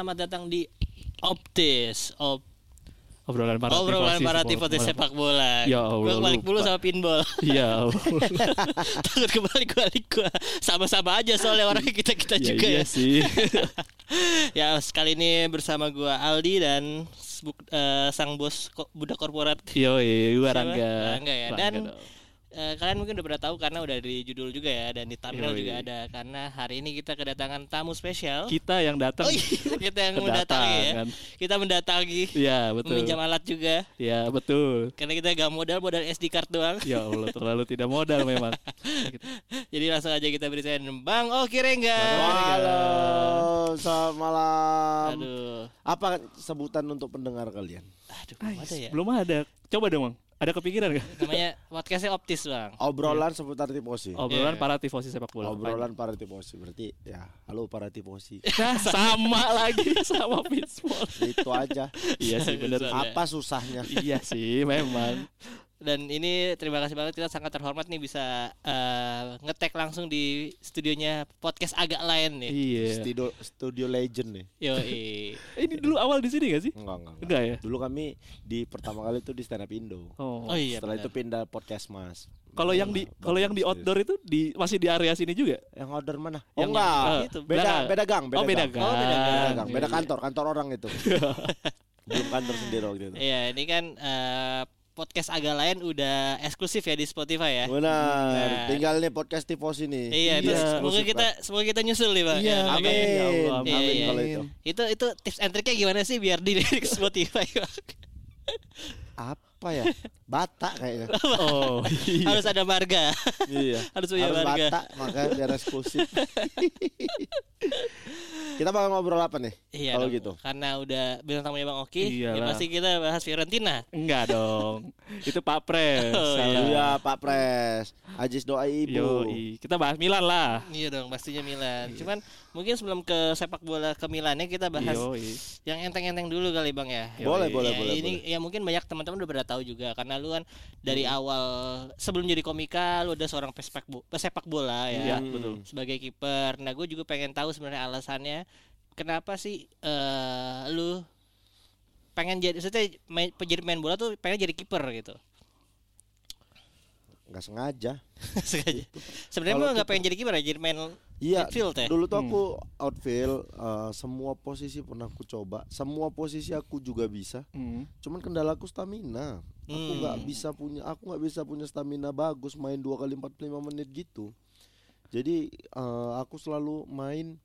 Selamat datang di Optis. Op obrolan para obrolan para sepak tifosi sepak bola. Ya Allah, Gua balik dulu sama pinball. Iya. Allah. Takut kebalik-balik gua. Sama-sama aja soalnya orangnya kita-kita ya, juga iya ya. sih. Ya, sekali ini bersama gua Aldi dan eh, sang bos budak korporat. Yo, Siapa? Rangga. Rangga ya. Dan. Eh, kalian mungkin udah pernah tahu karena udah di judul juga ya dan di thumbnail Yoi. juga ada karena hari ini kita kedatangan tamu spesial. kita yang datang. Oh iya, kita yang mendatangi ya. Kita mendatangi. Iya, betul. Meminjam alat juga Iya, betul. karena kita gak modal modal SD card doang. Ya Allah, terlalu tidak modal memang. Jadi langsung aja kita beri saya Bang Oh Rengga. Halo, selamat malam. Aduh. Apa sebutan untuk pendengar kalian? Aduh, belum ada ya. Belum ada. Coba dong, Bang. Ada kepikiran gak? Namanya podcastnya Optis, Bang. Obrolan seputar tifosi. Obrolan Iya. para tifosi sepak bola. Obrolan para tifosi. Berarti ya, halo para tifosi. Nah, sama lagi sama Pittsburgh. Itu aja. iya sih, bener. Soalnya- Apa susahnya? iya sih, memang. Dan ini terima kasih banget kita sangat terhormat nih bisa eh, ngetek langsung di studionya podcast agak lain nih. Iya. Studio Studio Legend nih. Yo, Ini dulu awal di sini gak sih? Enggak, enggak, enggak. Enggak ya? Dulu kami di pertama kali itu di stand up Indo. Oh. Oh iya. Setelah benar. itu pindah podcast Mas. Kalau yang di kalau yang di outdoor itu di masih di area sini juga. Yang outdoor mana? Oh Yang- enggak. eh, itu, beda belakang. beda gang, beda Oh, beda gang. gang. Oh, beda gang. Beda gang, Iya, beda iya. kantor, kantor orang itu. Belum kantor sendiri waktu itu. Iya, ini kan eh, podcast agak lain udah eksklusif ya di Spotify ya. Benar. Nah. Tinggal nih podcast tifos ini. Iya, Iya. terus semoga kita semoga kita nyusul nih, Bang. Iya, Ya, Amin. oke. Ya Allah, amin. Iya, iya. kalau itu. Itu itu tips and triknya gimana sih biar di di Spotify? Bang? Apa ya? Batak kayaknya. Oh, iya. Harus ada marga. iya. Harus punya Harus marga. Batak makanya biar eksklusif. Kita bakal ngobrol apa nih? Iya Kalau gitu. Karena udah bintang tamunya Bang Oki, ya Iyalah. pasti kita bahas Fiorentina. Enggak dong. Itu Pak Pres. Oh, Salah. Iya, Pak Pres. Ajis doa ibu. Yoi. Kita bahas Milan lah. Iya dong, pastinya Milan. Cuman mungkin sebelum ke sepak bola ke Milannya kita bahas Yoi. yang enteng-enteng dulu kali Bang ya. Boleh, Ya, boleh, boleh, Ini ya mungkin banyak teman-teman udah pada tahu juga karena lu kan dari awal sebelum jadi komika lu udah seorang pesepak bo- pesepak bola ya. Iya, betul. Sebagai kiper. Nah, gue juga pengen tahu sebenarnya alasannya kenapa sih eh lu pengen jadi maksudnya main, jadi main bola tuh pengen jadi kiper gitu. Enggak sengaja. Sengaja. Sebenarnya Kalau lu nggak pengen jadi ya, jadi main Iya, midfield ya. dulu tuh aku outfield, eh, semua posisi pernah aku coba, semua posisi aku juga bisa. Hmm. Cuman kendalaku stamina. Aku Hmm. nggak bisa punya, aku nggak bisa punya stamina bagus main dua kali 45 menit gitu. Jadi eh, aku selalu main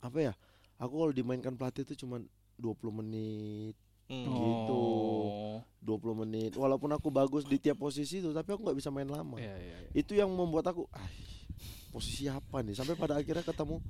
apa ya? Aku kalau dimainkan pelatih itu cuman 20 menit, Hmm. Gitu. Oh. 20 menit. Walaupun aku bagus di tiap posisi itu, tapi aku nggak bisa main lama. Iya, iya, iya. Itu yang membuat aku, ah, posisi apa nih? Sampai pada akhirnya ketemu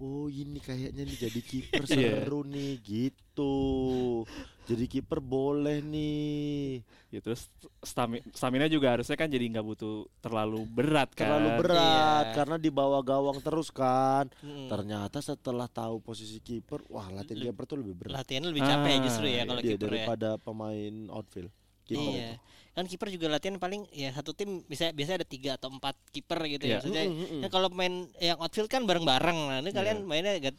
Oh ini kayaknya nih jadi kiper Iya. seru nih gitu. Jadi kiper boleh nih. Ya, terus stami- stamina juga harusnya kan jadi nggak butuh terlalu berat kan. Terlalu berat Iya. karena dibawa gawang terus kan. Hmm. Ternyata setelah tahu posisi kiper, wah latihan kiper tuh lebih berat. Latihannya lebih capek Ah, justru ya kalau Iya, kiper ya. daripada pemain outfield. Kiper Iya. Kan kiper juga latihan paling ya satu tim bisa biasa ada tiga atau empat kiper gitu ya. Iya. Maksudnya Mm, mm, mm. kan kalau main yang outfield kan bareng-bareng. Nah, ini kalian mainnya agak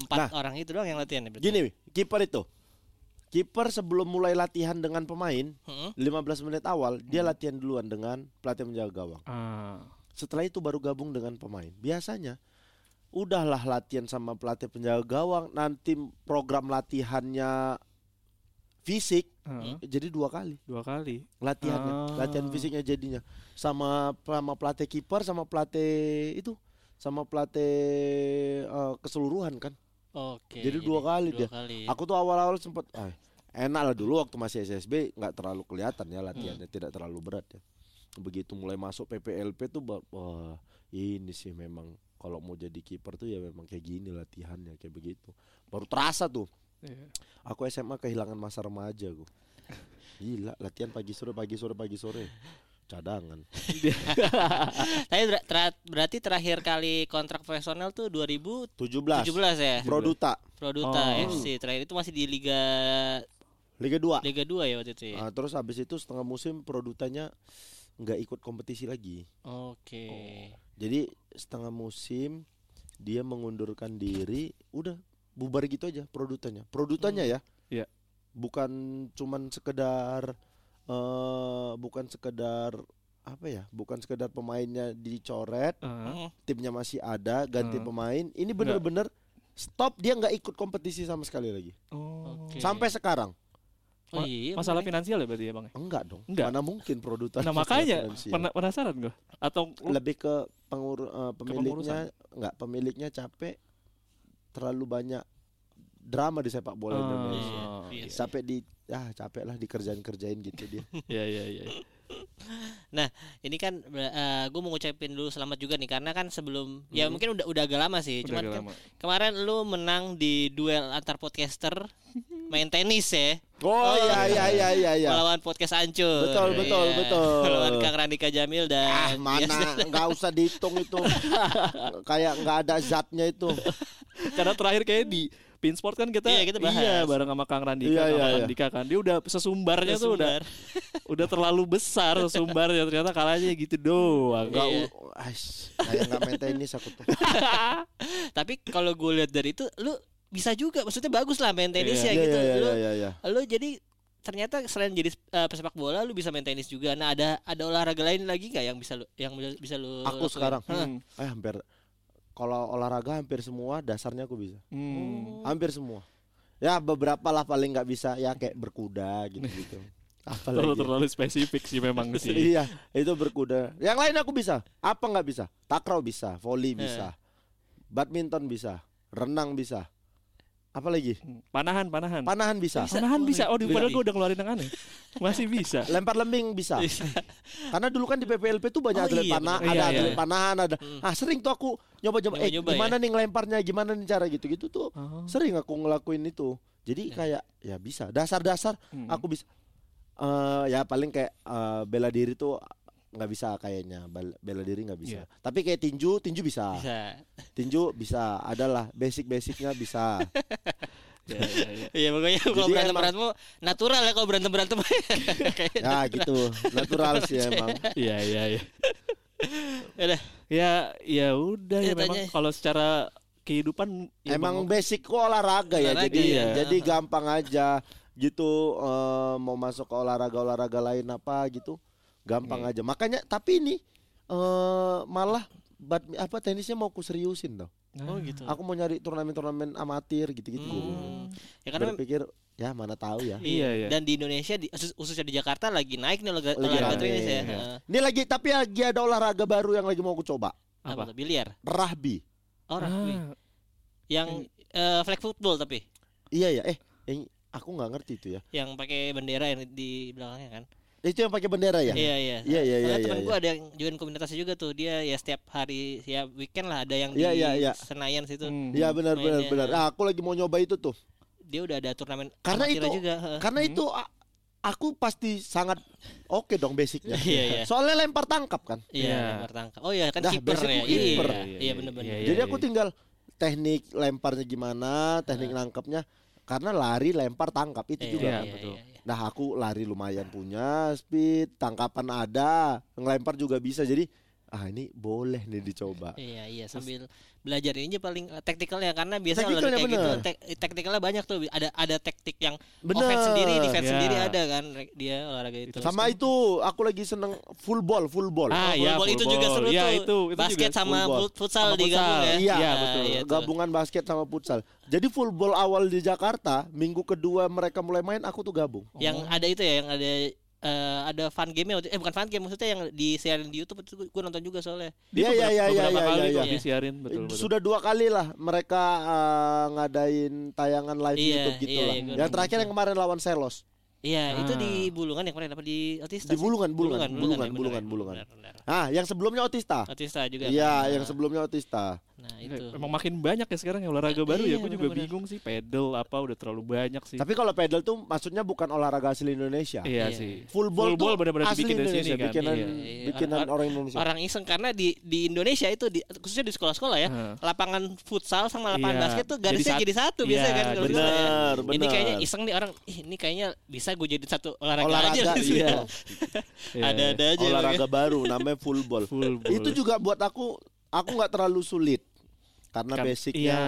empat Nah. orang itu doang yang latihan ya berarti? Gini, kiper itu. Kiper sebelum mulai latihan dengan pemain, Heeh. 15 menit awal dia latihan duluan dengan pelatih menjaga gawang. Ah. Setelah itu baru gabung dengan pemain. Biasanya udahlah latihan sama pelatih penjaga gawang, nanti program latihannya fisik Heeh. jadi dua kali Dua kali. latihannya, Ah. latihan fisiknya jadinya sama sama pelatih kiper sama pelatih itu sama pelatih eh, keseluruhan kan. Oke. Jadi dua kali dua dia. kali. Aku tuh awal-awal sempet ah, enak lah dulu waktu masih SSB nggak terlalu kelihatan ya latihannya, tidak terlalu berat ya. Begitu mulai masuk PPLP tuh wah ini sih memang kalau mau jadi kiper tuh ya memang kayak gini latihannya kayak begitu. Baru terasa tuh. Iya. Aku SMA kehilangan masa remaja gua. Gila, latihan pagi sore pagi sore pagi sore. Cadangan. Tapi ber- berarti terakhir kali kontrak profesional tuh 2017 17. ya. Produta Produta Oh. FC terakhir itu masih di Liga Liga 2. Liga 2 ya waktu itu ya. Ah, terus habis itu setengah musim Produtanya nggak ikut kompetisi lagi. Oke. Jadi setengah musim dia mengundurkan diri, udah bubar gitu aja produtannya. Produtannya ya. Iya. Bukan cuman sekedar eh bukan sekedar apa ya? Bukan sekedar pemainnya dicoret, Ah, Hmm. timnya masih ada, ganti Hmm. pemain. Ini bener-bener stop dia nggak ikut kompetisi sama sekali lagi. oh. Oke. Sampai sekarang. Oh iya. Masalah bener. finansial ya berarti ya bang? Enggak dong. Enggak. Mana mungkin produtan. Nah makanya finansial. pernah penasaran gue atau lebih ke pengur eh, pemiliknya Kepengurusan. enggak pemiliknya capek terlalu banyak drama di sepak bola Ah, Indonesia. Iya. Sampai di ah capek lah dikerjain-kerjain gitu dia. Iya iya iya. Ini kan gue mau ngucapin dulu selamat juga nih karena kan sebelum ya Hmm. mungkin udah udah agak lama sih. Udah Cuman agak kan lama. kemarin lu menang di duel antar podcaster main tenis ya. Oh iya iya iya iya iya. Melawan podcast Ancur. Betul, betul, Iya. betul. Melawan Kang Randika Jamil Ah dan mana nggak usah dihitung itu. Kayak nggak ada zatnya itu. Karena terakhir kayak di Pinsport kan kita Iya, kita bahas. iya bareng sama Kang Randika Iya, sama iya, iya. Randika kan. Dia udah sesumbarnya tuh udah udah terlalu besar sumbarnya ternyata kalahnya gitu doang. Nggak Iya. kayak nggak main tenis aku tuh. Tapi kalau gue lihat dari itu lu bisa juga maksudnya bagus lah main tenis Iya. ya Iya gitu. iya lu iya iya. iya. lu jadi ternyata selain jadi eh, pesepak bola lu bisa main tenis juga. Nah, ada ada olahraga lain lagi nggak yang bisa lu yang bisa lu Aku lakuin? sekarang? Hmm. eh hampir kalau olahraga hampir semua dasarnya aku bisa. Hmm. Hampir semua. Ya beberapa lah paling nggak bisa ya kayak berkuda gitu-gitu. Apa Terlalu lagi? terlalu spesifik sih memang sih. Iya, itu berkuda. Yang lain aku bisa. Apa nggak bisa? Takraw bisa, volley bisa, badminton bisa, renang bisa. Apa lagi? Panahan, panahan. Panahan bisa. Bisa. Panahan bisa. Oh, di padahal gue udah ngeluarin yang aneh. Masih bisa. Lempar lembing bisa. Bisa. Karena dulu kan di PPLP tuh banyak Oh atlet iya, panah, ada Iya, atlet iya. panahan, ada. Hmm. Ah, sering tuh aku nyoba-nyoba eh Nyoba-nyoba gimana nih ngelemparnya, gimana nih cara gitu-gitu tuh. Oh. Sering aku ngelakuin itu. Jadi Ya. kayak ya bisa. Dasar-dasar Hmm. aku bisa eh ya paling kayak eh, bela diri tuh nggak bisa kayaknya Bel- bela diri nggak bisa Iya. tapi kayak tinju tinju bisa, Bisa. tinju bisa adalah basic basicnya bisa Iya, iya, iya. Iya pokoknya kalau berantem emang- berantem natural ya kalau berantem berantem. ya gitu natural sih emang Iya, iya, iya. Udah. Ya, ya udah ya Ya, memang kalau secara kehidupan ya emang mau- basic kok olahraga ya Olahraga, jadi iya. jadi gampang aja gitu eh, mau masuk ke olahraga olahraga lain apa gitu gampang aja makanya tapi ini eh malah bad, apa tenisnya mau aku seriusin tau Oh gitu. aku mau nyari turnamen-turnamen amatir gitu-gitu Hmm. Ya karena berpikir ya mana tahu ya Iya, iya. Dan di Indonesia di, khusus- khususnya di Jakarta lagi naik nih olahraga, olahraga tenis ya. iya. Heeh. ini lagi tapi lagi ada olahraga baru yang lagi mau aku coba Apa? Apa? Biliar. rugby Oh, rugby. Ah, Yang eh, flag football tapi iya ya eh eh, aku nggak ngerti itu ya yang pakai bendera yang di belakangnya kan. Itu yang pakai bendera ya Iya iya. Iya, iya, iya, temen iya, gua ada yang join komunitasnya juga tuh. Dia ya setiap hari ya weekend lah ada yang Iya, di iya, iya. Senayan situ. hmm. Iya benar benar Mainnya. benar. Nah, aku lagi mau nyoba itu tuh. Dia udah ada turnamen Karena itu- juga. Karena itu a- aku pasti sangat oke dong basicnya. Iya, iya. Soalnya lempar tangkap kan. Iya, Iya. lempar tangkap. Oh iya kan kiper basic ya. gua kiper. Iya, iya benar-benar. Iya, Jadi iya, aku iya. tinggal teknik lemparnya gimana, teknik nangkapnya. Karena lari lempar tangkap itu Iya, juga. iya, kan. betul. iya. Nah, aku lari lumayan punya speed, tangkapan ada, ngelempar juga bisa. Jadi ah ini boleh nih dicoba. Iya iya sambil belajar ini aja paling eh, teknikalnya karena biasanya olahraga kayak gitu bener. tek- teknikalnya banyak tuh ada ada teknik yang Bener. offense sendiri defense Ya. sendiri ada kan dia olahraga itu Sama itu aku lagi seneng full ball, full ball. Ah, Oh, iya, fullball itu fullball. juga seru Iya, tuh itu, itu basket juga sama fut- futsal Sama digabung futsal. ya Iya, Nah, betul. iya tuh. gabungan basket sama futsal. Jadi full ball awal di Jakarta, minggu kedua mereka mulai main, aku tuh gabung. yang ada itu ya yang ada eh, ada fun game eh bukan fun game maksudnya yang di siarin di YouTube itu gue nonton juga soalnya Iya, iya, iya, beberapa iya, kali iya, iya. disiarin betul betul. Sudah dua kali lah mereka eh, ngadain tayangan live Iya, YouTube gitu iya, lah. gua yang terakhir yang kemarin lawan Selos iya itu Ah. di Bulungan yang kemarin apa di Otista di? Bulungan, Bulungan, Bulungan, Bulungan, Bulungan. benar, benar. Ah, yang sebelumnya Otista. Otista juga Iya, kan? yang sebelumnya Otista. Nah itu Emang makin banyak ya sekarang ya olahraga baru ya. Iya, Gue juga bener-bener. bingung sih pedal apa udah terlalu banyak sih. Tapi kalau pedal tuh maksudnya bukan olahraga asli Indonesia. iya Iya. sih. Full ball, Full ball tuh benar-benar dibikin dari Indonesia, sini kan. bikinan Iya, iya. bikinan Or- orang Indonesia. orang iseng karena di di Indonesia itu di, khususnya di sekolah-sekolah ya Heeh. lapangan futsal sama lapangan Iya, basket tuh jadi garisnya sat- jadi satu iya, biasanya kan kalau di sekolah ya. benar, ini kayaknya iseng nih orang ih ini kayaknya bisa gue jadi satu olahraga, olahraga aja gitu. iya. Iya, ada-ada aja olahraga baru namanya full ball. Full ball. Itu juga buat aku aku nggak terlalu sulit. Karena Kan- basicnya Iya.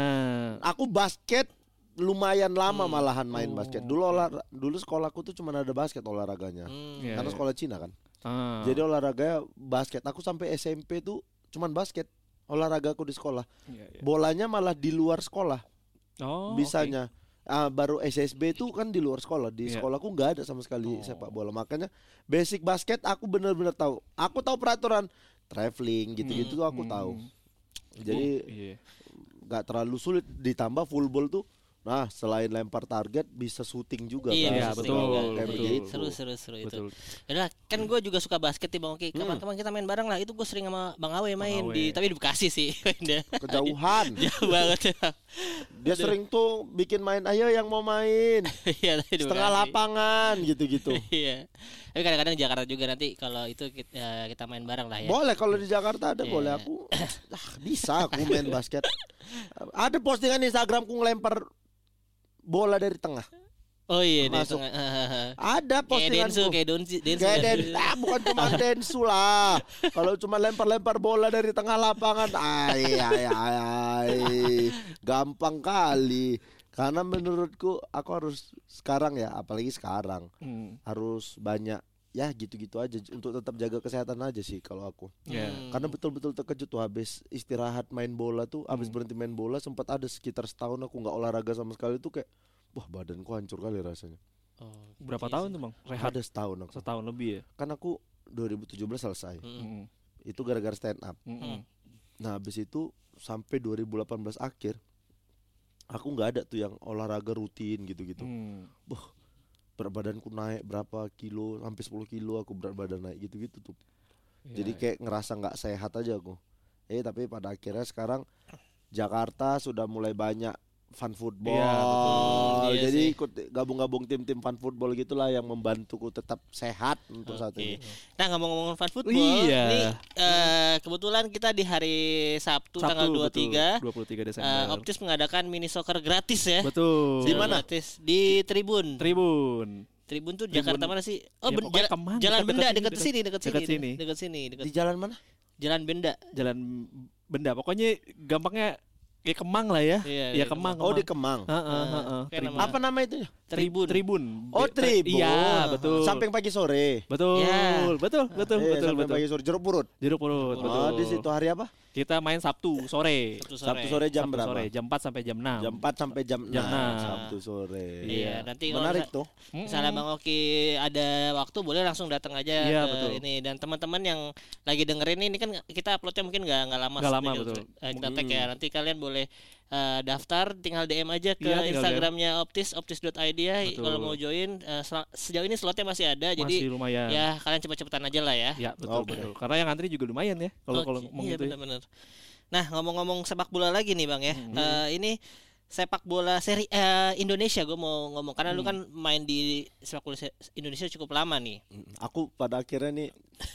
aku basket lumayan lama Hmm. malahan main Oh, basket. Dulu olah dulu sekolahku tuh cuma ada basket olahraganya. Hmm. Iya, Karena iya. sekolah Cina kan. Ah. Jadi olahraganya basket. Aku sampai SMP tuh cuman basket. Olahragaku di sekolah. Iya, iya. Bolanya malah di luar sekolah. Oh, bisanya. Ah, baru SSB tuh kan di luar sekolah. Di Iya. sekolahku nggak ada sama sekali Oh. sepak bola. Makanya basic basket aku bener-bener tahu. Aku tahu peraturan traveling gitu-gitu tuh oke. aku Hmm. tahu. Jadi Iya. nggak terlalu sulit ditambah full ball tuh nah selain lempar target bisa syuting juga Iya, kan Iya, betul, betul, kayak begitu Seru seru seru itu. betul. Yaudah, kan gue juga suka basket nih Bang Oki. Hmm. Kapan-kapan kita main bareng lah. Itu gue sering sama Bang Awe main Awe. di tapi di Bekasi sih. kejauhan Jauh banget ya. dia sering tuh bikin main ayo yang mau main Iya, setengah lapangan gitu-gitu Iya. Tapi kadang-kadang di Jakarta juga nanti kalau itu kita, kita main bareng lah ya. boleh kalau di Jakarta ada Iya. boleh aku ah, bisa aku main basket ada postingan Instagramku ngelempar bola dari tengah Oh iya, di Masuk. tengah. ada kayak postingan Densu, kayak Donsi, Densu. Kayak kan? Den, ah, bukan cuma Densu lah. Kalau cuma lempar-lempar bola dari tengah lapangan, ay, ay, ay, ay. gampang kali. Karena menurutku aku harus sekarang ya, apalagi sekarang Hmm. harus banyak ya gitu-gitu aja untuk tetap jaga kesehatan aja sih kalau aku. Iya. Hmm. Karena betul-betul terkejut tuh habis istirahat main bola tuh, habis Hmm. berhenti main bola sempat ada sekitar setahun aku nggak olahraga sama sekali tuh kayak wah badanku hancur kali rasanya. Oh, Berapa iya tahun sih. tuh, Bang? Rehat Ada setahun aku. setahun lebih ya? Kan aku 2017 selesai. Hmm. Itu gara-gara stand up. Hmm. Nah, habis itu sampai 2018 akhir aku nggak ada tuh yang olahraga rutin gitu-gitu. Hmm. Berat badanku naik berapa kilo, sampai 10 kilo aku berat badan naik gitu-gitu tuh. Iya, Jadi kayak ngerasa nggak sehat aja aku. Eh, tapi pada akhirnya sekarang Jakarta sudah mulai banyak fun football. Iya, betul. Iya Jadi sih. ikut gabung-gabung tim-tim fun football gitulah yang membantuku tetap sehat untuk saat Oke. ini. Nah ngomong-ngomong fun football, Iya. nih eh, kebetulan kita di hari Sabtu, tanggal 23 betul. 23 eh, Desember. Optis mengadakan mini soccer gratis ya. Betul. Di mana? Gratis di Tribun. Tribun. Tribun tuh Tribun. Jakarta mana sih? Oh, Ya, ben- jala- Kemang, Jalan dekat- Benda dekat dekat sini, dekat dekat sini, sini. dekat sini, dekat Di jalan mana? Jalan Benda. Jalan benda. Pokoknya gampangnya ya Kemang lah ya. Iya, ya iya, Kemang. Oh, di Kemang. Heeh, heeh. Kayak Tribun. nama- Apa nama itu? Tribun. Tribun. Oh, Be- Tribun. Iya, betul. Samping pagi sore. Betul. Ya. Betul, betul, Eh, betul, samping betul. pagi sore jeruk purut. Jeruk purut, betul. Oh, di situ hari apa? Kita main Sabtu sore. Sabtu sore. Sabtu sore jam Sabtu berapa? Sore, jam 4 sampai jam 6. Jam 4 sampai jam 6 Jam enam. Sabtu sore. Iya, nanti kalau Menarik tuh. Misalnya Bang Oki ada waktu boleh langsung datang aja Iya, ke betul. ini dan teman-teman yang lagi dengerin ini kan kita uploadnya mungkin nggak nggak lama Nggak lama, betul. Eh, kita tag ya nanti kalian boleh eh, daftar tinggal DM aja ke Iya, Instagramnya Optis optis.id ya Betul. kalau mau join sel- sejauh ini slotnya masih ada jadi Masih lumayan. ya kalian cepet-cepetan aja lah ya. Ya, betul, Oke. betul. Karena yang antri juga lumayan ya kalau Oke, kalau ngomong iya gitu. ya. benar-benar. Nah ngomong-ngomong sepak bola lagi nih bang ya, Hmm. Eh, ini sepak bola seri eh, Indonesia gue mau ngomong karena lu Hmm. kan main di sepak bola Indonesia cukup lama nih. Aku pada akhirnya nih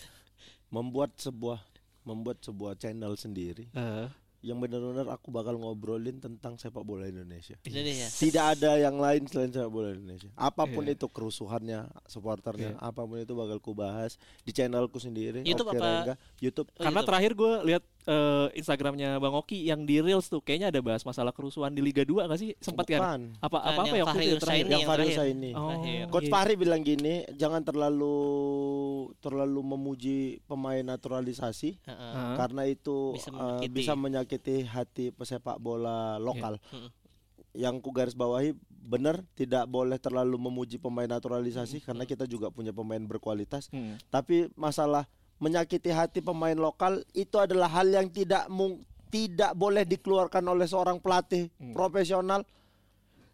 membuat sebuah membuat sebuah channel sendiri Eh, yang benar-benar aku bakal ngobrolin tentang sepak bola Indonesia. Indonesia. Tidak ada yang lain selain sepak bola Indonesia. Apa pun Iya. itu kerusuhannya, supporternya, apa pun itu bakal ku bahas di channelku sendiri. YouTube Oke, apa? Rengga. YouTube. Oh, Karena YouTube. terakhir gue lihat eh, Instagramnya Bang Oki yang di Reels tuh kayaknya ada bahas masalah kerusuhan di Liga 2 gak sih? Sempat kan? Bukan. Apa apa apa yang yang Fahri itu terakhir? Yang yang Fahri ini. Oh, Terakhir. Coach iya. Fahri bilang gini, jangan terlalu terlalu memuji pemain naturalisasi Heeh. Hah? karena itu Bisa eh, menyakiti. bisa menyakiti hati pesepak bola lokal. Mm-mm. Yang ku garis bawahi benar tidak boleh terlalu memuji pemain naturalisasi karena kita juga punya pemain berkualitas. Hmm. Tapi masalah menyakiti hati pemain lokal itu adalah hal yang tidak mung- tidak boleh dikeluarkan oleh seorang pelatih Hmm. profesional.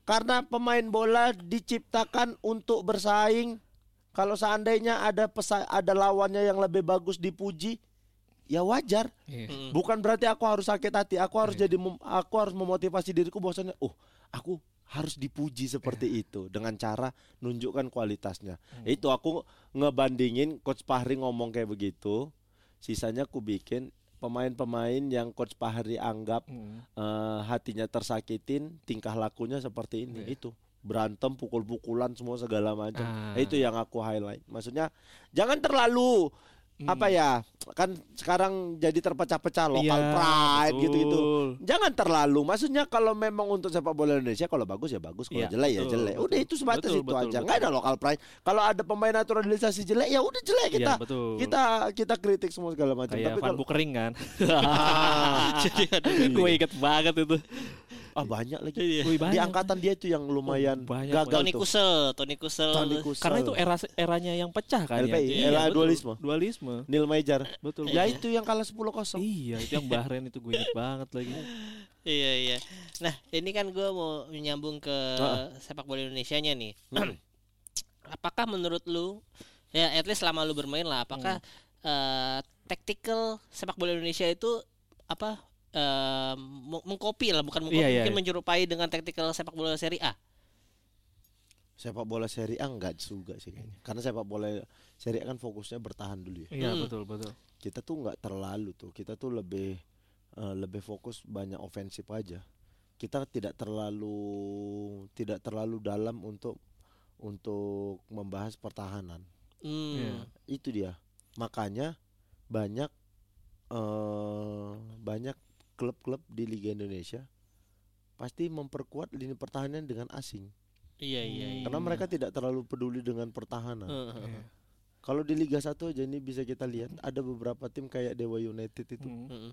Karena pemain bola diciptakan untuk bersaing. Kalau seandainya ada pesa- ada lawannya yang lebih bagus dipuji, ya wajar. Iya. Mm-mm. Bukan berarti aku harus sakit hati. Aku harus jadi mem- aku harus memotivasi diriku bahwasanya, oh, aku harus dipuji seperti itu dengan cara nunjukkan kualitasnya. Itu aku ngebandingin coach Fahri ngomong kayak begitu. Sisanya aku bikin pemain-pemain yang coach Fahri anggap Hmm. eh, hatinya tersakitin, tingkah lakunya seperti ini. Itu berantem, pukul-pukulan semua segala macam. Ah. Itu yang aku highlight. Maksudnya jangan terlalu apa ya? Kan sekarang jadi terpecah-pecah lokal Iya, pride gitu-gitu. Jangan terlalu. Maksudnya kalau memang untuk sepak bola Indonesia kalau bagus ya bagus, kalau Iya, jelek ya betul, jelek. Udah itu sebatas Betul, itu betul, aja. Nggak ada lokal pride. Kalau ada pemain naturalisasi jelek ya udah jelek kita. Iya, betul. Kita kita kritik semua segala macam. kayak Tapi kalau Bukering kan. Ah, Gue inget banget itu. Ah banyak lagi. Iya. Wih, Di angkatan dia itu yang lumayan banyak, gagal Tony tuh. Kusel, Tony Kusel. Tony Kusel. Karena itu era eranya yang pecah kan ya. LPI, Iya, era betul. dualisme. Dualisme. Neil Major. Betul. Ya itu yang kalah 10-0. Iya, itu yang Bahrain itu gue inget banget lagi. Iya iya. Nah ini kan gue mau menyambung ke sepak bola Indonesia-nya nih. Hmm. apakah menurut lu ya at least selama lu bermain lah, apakah eh, tactical sepak bola Indonesia itu apa eh, meng- mengkopi lah bukan mengkopi Iya, iya, mungkin iya. menyerupai dengan tactical sepak bola Serie A. Sepak bola Serie A enggak juga sih kayaknya. Karena sepak bola Serie A kan fokusnya bertahan dulu ya. Iya, Hmm. betul, betul. Kita tuh nggak terlalu tuh. Kita tuh lebih eh, lebih fokus banyak ofensif aja. Kita tidak terlalu tidak terlalu dalam untuk untuk membahas pertahanan. Hmm. Iya. Itu dia. Makanya banyak eh banyak klub-klub di Liga Indonesia pasti memperkuat lini pertahanan dengan asing. Iya iya. iya. Karena mereka tidak terlalu peduli dengan pertahanan. Heeh, heeh. Iya. Kalau di Liga 1 aja ini bisa kita lihat ada beberapa tim kayak Dewa United itu Hmm. Heeh.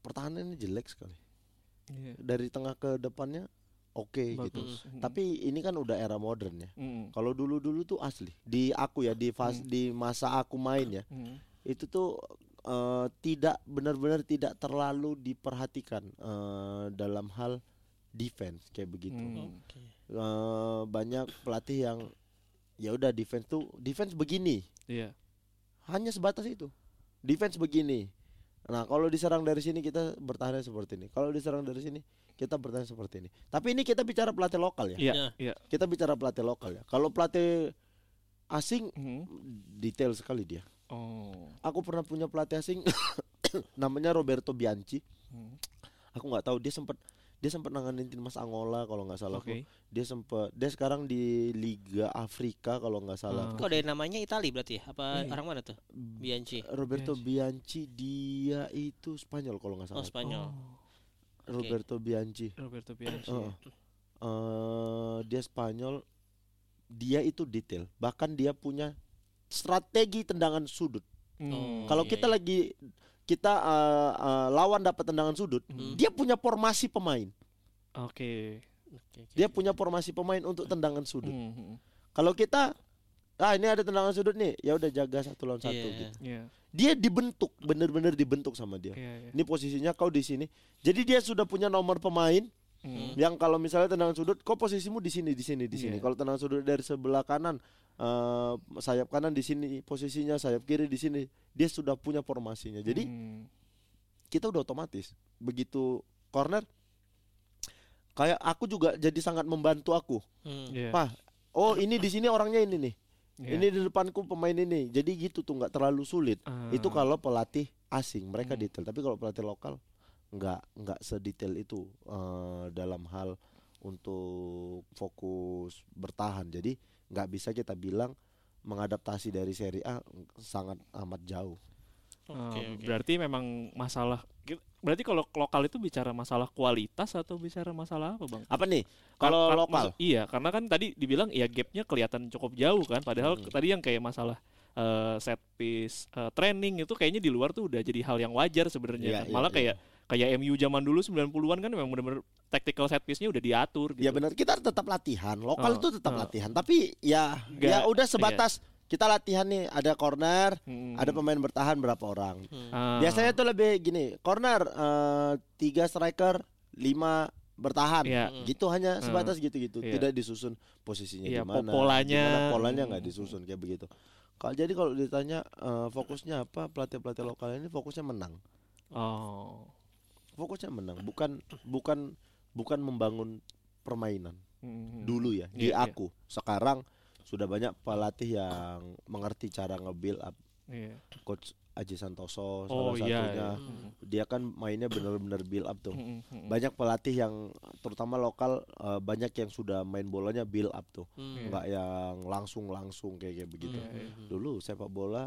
pertahanannya jelek sekali. Iya. Dari tengah ke depannya oke gitu. Bagus. Hmm. Tapi ini kan udah era modern ya. Hmm. Kalau dulu-dulu tuh asli. Di aku ya di fas, Hmm. di masa aku main ya, Hmm. itu tuh eh, tidak benar-benar tidak terlalu diperhatikan eh, dalam hal defense kayak begitu. Hmm. Oke. Eh, banyak pelatih yang ya udah defense tuh defense begini. Iya. hanya sebatas itu defense begini nah kalau diserang dari sini kita bertahan seperti ini kalau diserang dari sini kita bertahan seperti ini tapi ini kita bicara pelatih lokal ya Iya, Ya. iya. kita bicara pelatih lokal ya kalau pelatih asing Hmm. detail sekali dia Oh. aku pernah punya pelatih asing namanya Roberto Bianchi Hmm. aku nggak tahu dia sempat dia sempat nanganin timnas Angola kalau nggak salah Oke. dia sempat dia sekarang di Liga Afrika kalau nggak salah Ah. Kok dari namanya Itali berarti ya? Apa Iya. orang mana tuh? Bianchi. Roberto Bianchi dia itu Spanyol kalau nggak Oh salah Spanyol. Oh, Roberto Bianchi Roberto Bianchi. Heeh. Eh, dia Spanyol dia itu detail bahkan dia punya strategi tendangan sudut Hmm. kalau iya, kita iya. lagi kita eh, eh, lawan dapat tendangan sudut Hmm. dia punya formasi pemain Oke. Oke, oke. dia punya formasi pemain untuk tendangan sudut Hmm, hmm. kalau kita ah ini ada tendangan sudut nih ya udah jaga satu lawan satu Iya. gitu Iya. dia dibentuk bener-bener dibentuk sama dia Iya, iya. ini posisinya kau di sini jadi dia sudah punya nomor pemain Hmm. yang kalau misalnya tendangan sudut kok posisimu di sini di sini di sini Iya. kalau tendangan sudut dari sebelah kanan eh, sayap kanan di sini posisinya sayap kiri di sini dia sudah punya formasinya jadi Hmm. kita udah otomatis begitu corner kayak aku juga jadi sangat membantu aku Hmm. Iya. Pak, oh ini di sini orangnya ini nih Iya. ini di depanku pemain ini jadi gitu tuh nggak terlalu sulit Ah. itu kalau pelatih asing mereka Hmm. detail tapi kalau pelatih lokal nggak nggak sedetail itu eh, dalam hal untuk fokus bertahan jadi nggak bisa kita bilang mengadaptasi dari Serie A sangat amat jauh Oke, Ah, oke. Berarti memang masalah berarti kalau lokal itu bicara masalah kualitas atau bicara masalah apa, Bang? apa nih kalau kar- lokal maksud- iya, karena kan tadi dibilang ya gapnya kelihatan cukup jauh kan. Padahal Hmm. tadi yang kayak masalah eh, set piece eh, training itu kayaknya di luar tuh udah jadi hal yang wajar sebenarnya. Iya, kan. iya, Malah iya. kayak kayak MU zaman dulu 90-an kan memang benar-benar tactical set piece-nya udah diatur gitu. ya benar kita tetap latihan lokal Oh, itu tetap oh. latihan tapi ya Nggak, ya udah sebatas kita latihan nih ada corner Hmm. ada pemain bertahan berapa orang Hmm. Ah. biasanya tuh lebih gini corner eh, tiga striker lima bertahan Iya. gitu hanya sebatas gitu-gitu Iya. tidak disusun posisinya Iya, di mana polanya. gimana polanya nggak disusun kayak begitu kalau jadi kalau ditanya eh, fokusnya apa pelatih pelatih lokal ini fokusnya menang Oh. Fokusnya menang bukan bukan bukan membangun permainan Hmm. dulu ya di Iya, iya. aku sekarang sudah banyak pelatih yang mengerti cara nge-build up Iya. coach Aji Santoso Oh salah iya. satunya iya. Hmm. dia kan mainnya benar-benar build up tuh Hmm, hmm, hmm. banyak pelatih yang terutama lokal eh, banyak yang sudah main bolanya build up tuh. Iya. nggak yang langsung langsung kayak kayak begitu Iya, iya. dulu sepak bola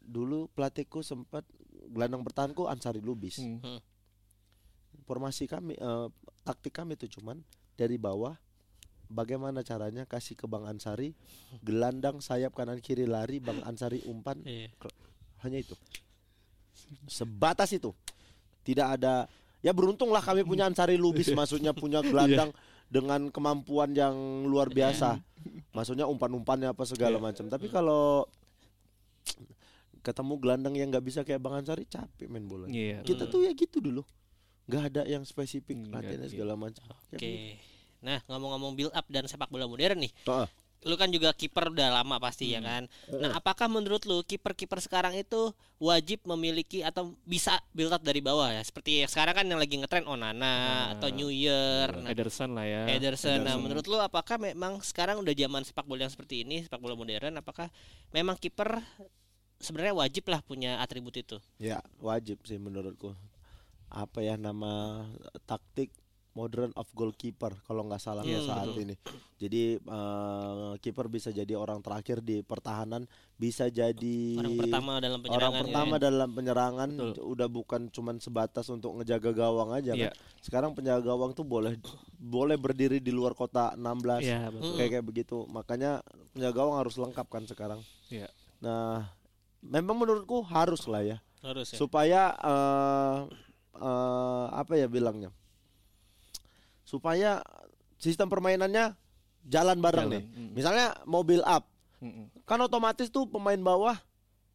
dulu pelatihku sempat gelandang bertahanku Ansari Lubis. Hmm. Formasi kami eh, taktik kami itu cuman dari bawah bagaimana caranya kasih ke Bang Ansari gelandang sayap kanan kiri lari Bang Ansari umpan Iya. hanya itu. Sebatas itu. Tidak ada ya beruntunglah kami punya Ansari Lubis maksudnya punya gelandang dengan kemampuan yang luar biasa. Maksudnya umpan-umpannya apa segala macam. Tapi kalau ketemu gelandang yang nggak bisa kayak Bang Ansari capek main bola. Iya. Kita tuh ya gitu dulu. nggak ada yang spesifik Nggak, latihannya iya. segala macam. Ya Oke. begitu. Nah, ngomong-ngomong build up dan sepak bola modern nih. Heeh. Lu kan juga kiper udah lama pasti ya kan. Nah, apakah menurut lu kiper-kiper sekarang itu wajib memiliki atau bisa build up dari bawah ya? Seperti yang sekarang kan yang lagi ngetren Onana Nah, atau New Year, nah, Ederson lah ya. Ederson. Nah, Ederson. menurut lu apakah memang sekarang udah zaman sepak bola yang seperti ini, sepak bola modern, apakah memang kiper sebenarnya wajib lah punya atribut itu? Ya wajib sih menurutku. Apa ya nama taktik modern of goalkeeper kalau nggak salah Iya, saat betul. ini. Jadi eh, kiper bisa jadi orang terakhir di pertahanan, bisa jadi Orang pertama dalam orang penyerangan. ya. pertama dalam penyerangan Betul. udah bukan cuman sebatas untuk ngejaga gawang aja Iya. kan. Sekarang penjaga gawang tuh boleh boleh berdiri di luar kota 16 Iya, betul. kayak kayak begitu. Makanya penjaga gawang harus lengkap kan sekarang. Iya. Nah, memang menurutku harus lah ya Harus ya. supaya eh eh, apa ya bilangnya supaya sistem permainannya jalan bareng Jalan, nih mm. misalnya mobil up Mm-mm. kan otomatis tuh pemain bawah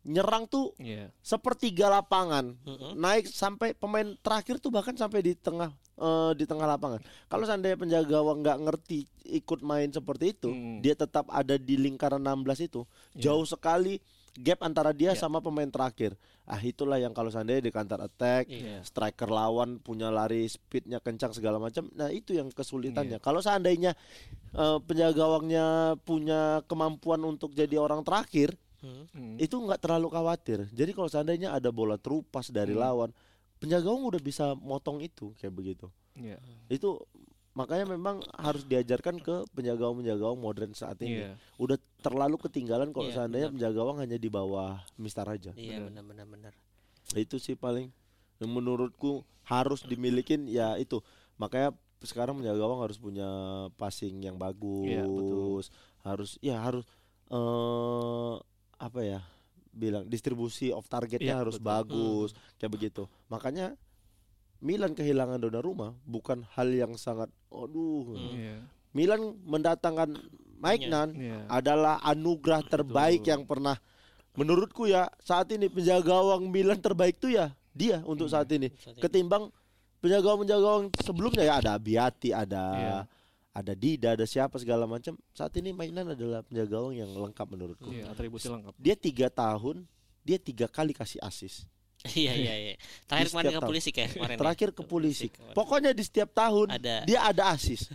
nyerang tuh Iya. sepertiga lapangan Mm-mm. naik sampai pemain terakhir tuh bahkan sampai di tengah eh, di tengah lapangan kalau seandainya penjaga gawang nggak ngerti ikut main seperti itu Mm. dia tetap ada di lingkaran 16 itu Iya. jauh sekali gap antara dia Iya. sama pemain terakhir ah itulah yang kalau seandainya di counter attack Iya. striker lawan punya lari speednya kencang segala macam nah itu yang kesulitannya kalau seandainya eh, penjaga gawangnya punya kemampuan untuk jadi orang terakhir Hmm. Mm. itu nggak terlalu khawatir jadi kalau seandainya ada bola terupas dari Hmm. lawan penjaga gawang udah bisa motong itu kayak begitu Iya. itu makanya memang harus diajarkan ke penjaga gawang penjaga gawang modern saat ini Iya. udah terlalu ketinggalan kalau Iya, seandainya benar. penjaga gawang hanya di bawah Mister aja Iya, Benar. benar-benar benar. itu sih paling yang menurutku harus dimilikin ya itu makanya sekarang penjaga gawang harus punya passing yang bagus Iya, betul. harus ya harus eh apa ya bilang distribusi of targetnya Iya, harus betul. bagus kayak begitu makanya Milan kehilangan Donnarumma bukan hal yang sangat aduh Hmm. Iya. Milan mendatangkan Mike Iya. Nan Iya. adalah anugerah terbaik Betul. yang pernah menurutku ya saat ini penjaga gawang Milan terbaik tuh ya dia untuk Hmm. saat ini Saat ini. ketimbang penjaga gawang penjaga gawang sebelumnya ya ada Abiati ada Iya. ada Dida ada siapa segala macam saat ini mainan adalah penjaga gawang yang lengkap menurutku Iya, atribusi lengkap. dia tiga tahun dia tiga kali kasih asis Iya iya iya. Terakhir kemarin ke polisi kayak kemarin. ya. terakhir ke polisi pokoknya di setiap tahun Ada. dia ada asis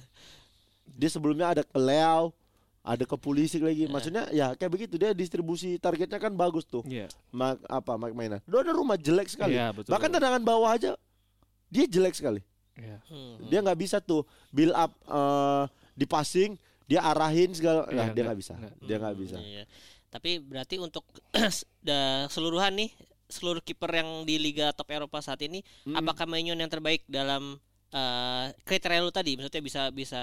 dia sebelumnya ada ke Leao ada ke polisi lagi maksudnya ya kayak begitu dia distribusi targetnya kan bagus tuh Iya. Mak, apa Mike mainan ada rumah jelek sekali Iya, betul. bahkan tendangan bawah aja dia jelek sekali Iya. Hmm. dia nggak bisa tuh build up eh, di passing dia arahin segala Iya, nah, dia nggak- bisa nggak. dia nggak bisa Iya. Tapi berarti untuk seluruhan nih seluruh kiper yang di Liga Top Eropa saat ini Mm. apakah Maignan yang terbaik dalam eh, kriteria lu tadi maksudnya bisa bisa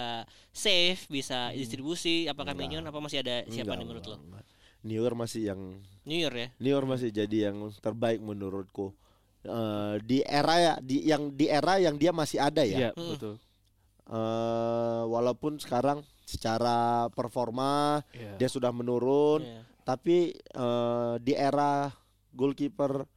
save, bisa distribusi, apakah Enggak. Apa masih ada siapa Enggak, nih menurut lo? enggak. New York masih yang New Year ya. New York masih jadi yang terbaik menurutku Eh, di era ya di yang di era yang dia masih ada ya Iya, Hmm. betul. Eh, walaupun sekarang secara performa Iya. dia sudah menurun Iya. tapi eh, di era goalkeeper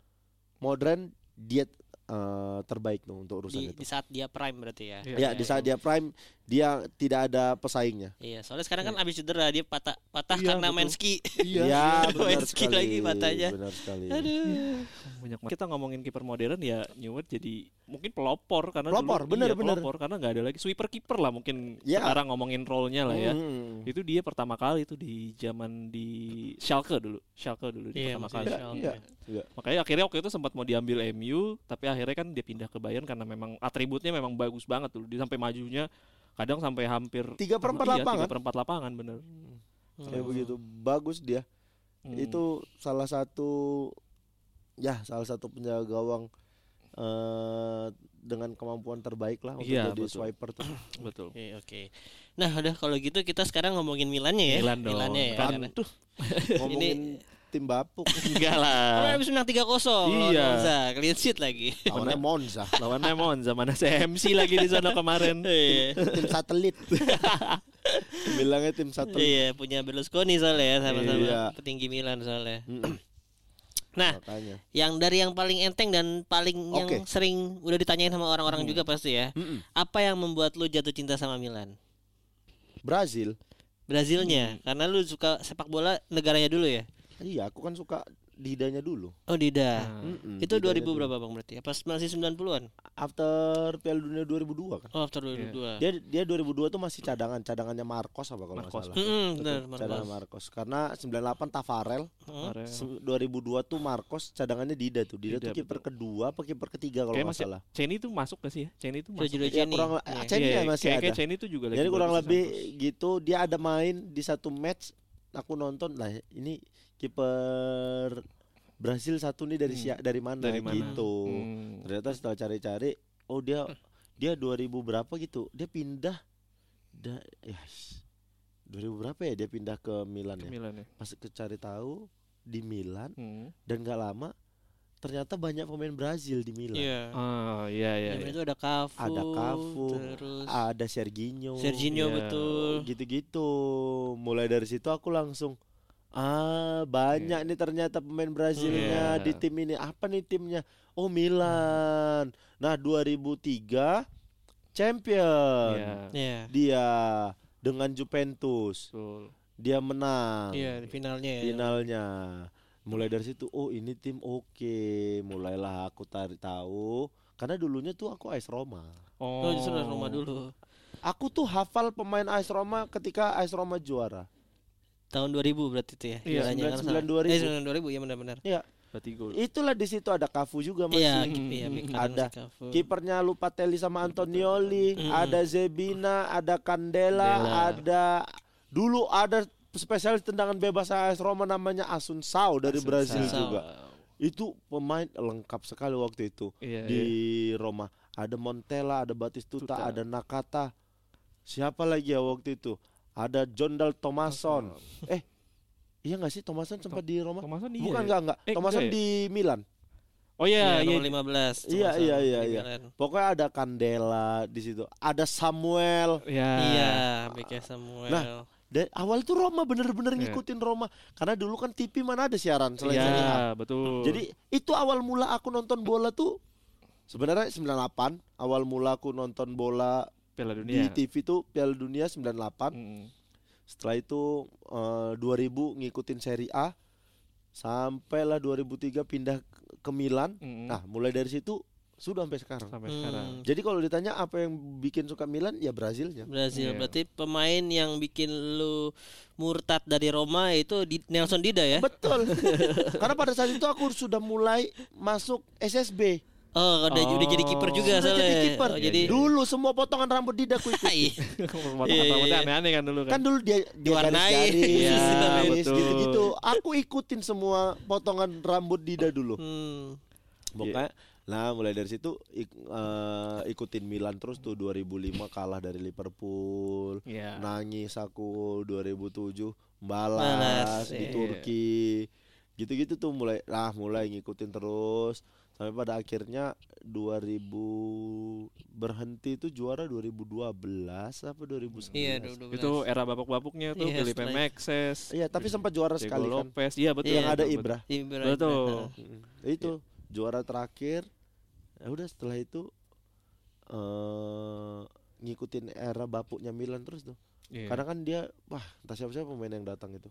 modern dia eh, terbaik tuh untuk urusan Di, itu di saat dia prime berarti ya. Iya. ya di saat dia prime dia tidak ada pesaingnya Iya, soalnya sekarang kan abis cedera dia patah patah Iya, karena main betul. ski. Iya. ya Main benar ski sekali lagi matanya. benar sekali Aduh. banyak kita ngomongin kiper modern ya Newell jadi mungkin pelopor karena Pelopor, dulu, bener, iya, bener. pelopor karena nggak ada lagi sweeper kiper lah mungkin Ya. sekarang ngomongin role-nya lah ya Hmm. itu dia pertama kali itu di zaman di Schalke dulu Schalke dulu di Iya, pertama kali Schalke. Iya, iya. makanya akhirnya waktu itu sempat mau diambil MU tapi akhirnya kan dia pindah ke Bayern karena memang atributnya memang bagus banget dulu dia sampai majunya kadang sampai hampir Tiga per empat iya, lapangan. tiga per empat lapangan bener kayak begitu bagus dia Hmm. itu salah satu ya salah satu penjaga gawang eh dengan kemampuan terbaik lah untuk Iya, jadi betul. swiper tuh. Betul. Oke, oke. Nah, udah kalau gitu kita sekarang ngomongin Milannya ya. Milan dong. Milannya ya. Kan- karena- Ngomongin tim bapuk Enggak Oh, lah. habis menang 3-0 lawan Iya. Monza, clean sheet lagi. lawannya Monza, Lawannya Monza mana CMC lagi di sana kemarin. Iya. tim satelit. Bilangnya tim satelit. Iya, punya Berlusconi soalnya ya sama-sama Iya. petinggi Milan soalnya. Nah, makanya. yang dari yang paling enteng dan paling yang Oke. sering udah ditanyain sama orang-orang Hmm. juga pasti ya. Mm-mm. Apa yang membuat lu jatuh cinta sama Milan? Brazil. Brazilnya, Hmm. karena lu suka sepak bola negaranya dulu ya. Iya, aku kan suka didanya dulu. Oh, Dida. Nah, Mm-mm, Itu Didanya 2000 dulu. berapa Bang berarti? Apa masih 90-an? After Piala Dunia 2002 kan. Oh, after 2002. Dia dia 2002 tuh masih cadangan, cadangannya Marcos apa kalau nggak Marcos. salah. Betul, benar, cadangan Marcos. Marcos. Karena 98 Tafarel, Hmm? se- 2002 tuh Marcos cadangannya Dida tuh. Dida, Dida, tuh kiper kedua apa kiper ketiga kalau nggak salah. Cheney itu masuk gak sih ya? Cheney itu masuk. Sergio Ya Ceni. kurang Iya. Ceni Iya, ya masih kayak, ada. kayak Cheney itu juga lagi Jadi kurang lebih gitu dia ada main di satu match aku nonton lah ini kiper Brasil satu nih dari Hmm, sia- dari mana dari mana? gitu. Hmm. Ternyata setelah cari-cari oh dia dia 2000 berapa gitu. Dia pindah da, ya 2000 berapa ya dia pindah ke Milan Ke ya. Milan ya. Pas ke cari tahu di Milan Hmm. dan gak lama ternyata banyak pemain Brazil di Milan. Iya. Ah, iya iya. Iya. itu ada Cafu, Ada Cafu, terus Ada Serginho. Serginho Iya. betul. gitu-gitu mulai dari situ aku langsung ah banyak nih ternyata pemain Brazilnya Iya. di tim ini apa nih timnya oh Milan nah 2003 champion Iya. Iya. dia dengan Juventus Betul. dia menang Iya, di finalnya ya. finalnya mulai dari situ oh ini tim oke mulailah aku tarik tahu karena dulunya tuh aku AS Roma Oh, Oh, justru dari Roma dulu. aku tuh hafal pemain AS Roma ketika AS Roma juara Tahun 2000 berarti itu ya. Iya, juaranya kan 99 salah. 2000. Eh, 99 2000 ya benar-benar. Berarti gol. Itulah di situ ada Cafu juga masih. Iya, Hmm. iya, Hmm. kadang Ada. Kipernya Lupatelli sama Antonioli, Hmm. ada Zebina, ada Candela, ada dulu ada spesialis tendangan bebas AS Roma namanya Asunsao dari Brazil Asunsao. juga. Itu pemain lengkap sekali waktu itu Iya, di iya. Roma. Ada Montella, ada Batistuta, Tuta. ada Nakata. Siapa lagi ya waktu itu? Ada Jondal Thomason. Eh, iya nggak sih Thomason sempat di Roma? Thomason iya. Bukan enggak enggak. Eh, Thomason enggak ya? di Milan. Oh iya, Iya, iya. nomor 15. Iya, iya, di iya, iya. Pokoknya ada Candela di situ. Ada Samuel. Iya. Iya, BK Samuel. Nah, Dan awal tuh Roma bener-bener Iya. ngikutin Roma karena dulu kan TV mana ada siaran selain Serie A. Iya, betul. Jadi itu awal mula aku nonton bola tuh sebenarnya 98 awal mula aku nonton bola Piala di Dunia. TV tuh Piala Dunia 98. Mm. Setelah itu eh, 2000 ngikutin Serie A. Sampailah 2003 pindah ke Milan. Mm. Nah, mulai dari situ sudah sampai sekarang. sampai Hmm, sekarang. Jadi kalau ditanya apa yang bikin suka Milan ya Brazilnya. Brazil Iya. berarti pemain yang bikin lu murtad dari Roma itu di Nelson Dida ya? Betul. Karena pada saat itu aku sudah mulai masuk SSB. Oh, udah, udah jadi kiper juga Sudah soalnya. jadi kiper. Oh, jadi Dulu semua potongan rambut Dida aku ikut. Iya. Potong Iya, iya, rambutnya iya. aneh-aneh kan dulu kan. kan dulu dia dia Diwarnai. Iya, betul. gitu-gitu. Aku ikutin semua potongan rambut Dida dulu. Hmm. Pokoknya Nah mulai dari situ ik- eh, ikutin Milan terus tuh 2005 kalah dari Liverpool Iya. nangis aku 2007 Balas, balas, di iya. Turki gitu-gitu tuh mulai lah mulai ngikutin terus sampai pada akhirnya 2000 berhenti itu juara 2012 apa 2011 Iya, 2012. Itu era babak-babaknya tuh Iya, Felipe Maxes, iya tapi sempat juara Diego sekali kan Lopez. Iya betul. Iya. yang ada betul, Ibra Ibra, Betul. Ibra. Mm, itu juara terakhir ya udah setelah itu eh ngikutin era bapuknya Milan terus tuh Iya. karena kan dia wah entah siapa siapa pemain yang datang itu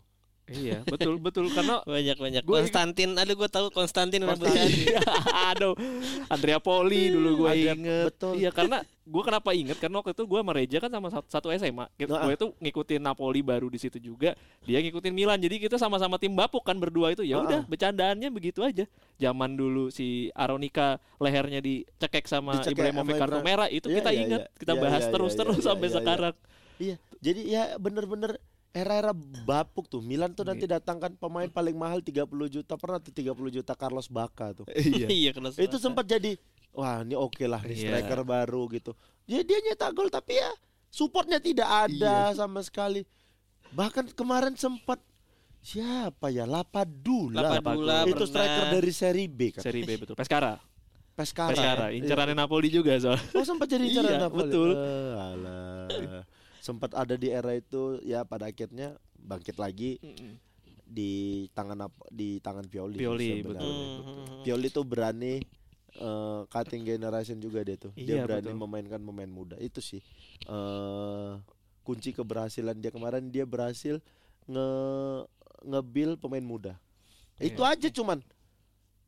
Iya, betul betul karena Banyak banyak. Gua- Konstantin, ada gue tahu Konstantin rambutnya. Aduh, Andrea Poli dulu gue inget. betul. Iya karena gue kenapa inget karena waktu itu gue sama Reja kan sama sat- satu SMA. Kita Nah. gue itu ngikutin Napoli baru di situ juga. Dia ngikutin Milan. Jadi kita sama-sama tim bapuk kan berdua itu. Ya Ah, udah bercandaannya begitu aja. Zaman dulu si Aronika lehernya dicekek sama Dicekek Ibrahimovic kartu merah itu Iya, kita iya, ingat. iya. Kita Iya, bahas iya, terus iya, terus iya, sampai sekarang. iya jadi ya bener-bener era-era bapuk tuh. Milan tuh nanti Iya. datangkan pemain paling mahal 30 juta. Pernah tuh 30 juta Carlos Bacca tuh. iya. iya Itu sempat jadi wah ini oke lah nih Iya. striker baru gitu. Dia dia nyetak gol tapi ya supportnya tidak ada sama sekali. Bahkan kemarin sempat siapa ya Lapadula. Lapadula itu pernah. striker dari Serie B kan. Seri B betul. Pescara. Pescara. Pescara. Iya. Incerannya Napoli juga soal. Oh sempat jadi incaran Iya, Napoli. betul. Alah. Sempat ada di era itu ya pada akhirnya bangkit lagi di tangan Nap- di tangan Pioli. Pioli, betul. Hmm. Pioli tuh berani eh, cutting generation juga dia tuh. Dia Iya, berani betul. memainkan pemain muda. Itu sih eh kunci keberhasilan dia kemarin dia berhasil nge ngebil pemain muda. Iya. Itu aja cuman.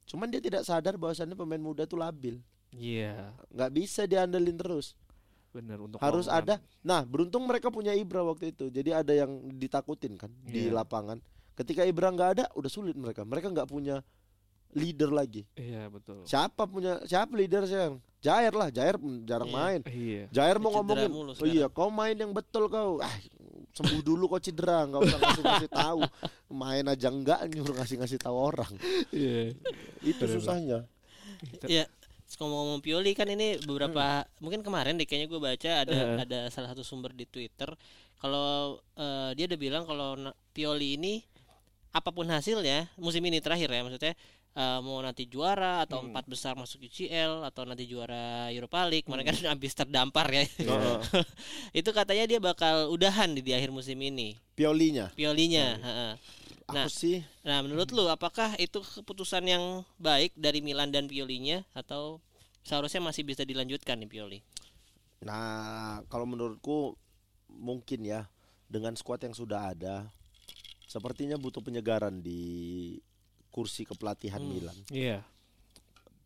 Cuman dia tidak sadar bahwasannya pemain muda tuh labil. Iya. nggak bisa diandelin terus. Bener untuk Harus run. ada. Nah, beruntung mereka punya Ibra waktu itu. Jadi ada yang ditakutin kan di Iya. lapangan. Ketika Ibra nggak ada, udah sulit mereka. Mereka nggak punya leader lagi. Iya betul. Siapa punya siapa leader sekarang? Jair lah, Jair jarang Iya. main. Iya. Jair mau ngomongin, mulu oh iya kau main yang betul kau. Ah, sembuh dulu kau cedera, nggak usah ngasih ngasih tahu. Main aja enggak nyuruh ngasih ngasih tahu orang. Iya. Itu Bener, susahnya. Ya, ngomong-ngomong Pioli kan ini beberapa mungkin kemarin deh kayaknya gue baca ada Eh. ada salah satu sumber di Twitter kalau eh, dia udah bilang kalau na- Pioli ini apa pun hasilnya musim ini terakhir ya maksudnya eh, mau nanti juara atau empat besar masuk UCL atau nanti juara Europa League mereka kan habis terdampar ya. Heeh. itu katanya dia bakal udahan di, di akhir musim ini. Piolinya. Piolinya Aku Nah. sih Nah, menurut lu apakah itu keputusan yang baik dari Milan dan Piolinya atau seharusnya masih bisa dilanjutkan nih Pioli? Nah, kalau menurutku mungkin ya dengan skuad yang sudah ada, sepertinya butuh penyegaran di kursi kepelatihan Hmm. Milan. Iya.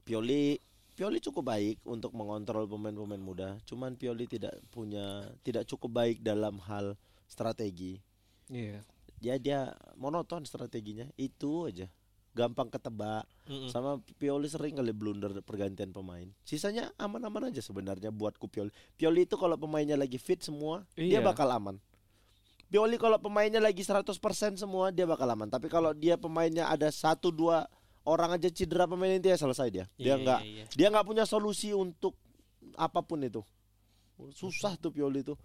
Pioli Pioli cukup baik untuk mengontrol pemain-pemain muda, cuman Pioli tidak punya tidak cukup baik dalam hal strategi. Iya. Ya dia monoton strateginya, itu aja. Gampang ketebak. Mm-mm. Sama Pioli sering kali blunder pergantian pemain. Sisanya aman-aman aja sebenarnya buatku Pioli. Pioli itu kalau pemainnya lagi fit semua, dia Iya. bakal aman. Pioli kalau pemainnya lagi 100% semua, dia bakal aman. Tapi kalau dia pemainnya ada satu dua orang aja cedera pemain inti ya selesai dia. Dia Iya, nggak iya, iya. dia nggak punya solusi untuk apa pun itu. Susah tuh Pioli tuh.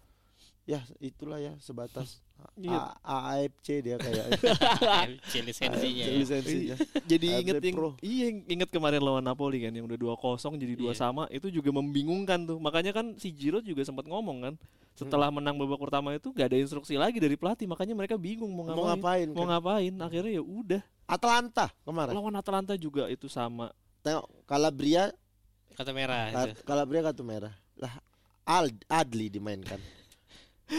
Ya, itulah ya sebatas. A- AFC dia kayak FC lisensinya ya. lisensinya. Jadi AFC inget yang Pro. iya inget kemarin lawan Napoli kan yang udah 2-0 jadi dua Iya. sama itu juga membingungkan tuh. Makanya kan si Giroud juga sempat ngomong kan setelah menang babak pertama itu gak ada instruksi lagi dari pelatih makanya mereka bingung mau ngapain. Mau ngapain? Mau kan? ngapain? Akhirnya ya udah. Atlanta kemarin. Lawan Atalanta juga itu sama. Tengok Calabria Kata merah Ka- itu. Calabria kartu merah. Lah Adli dimainkan.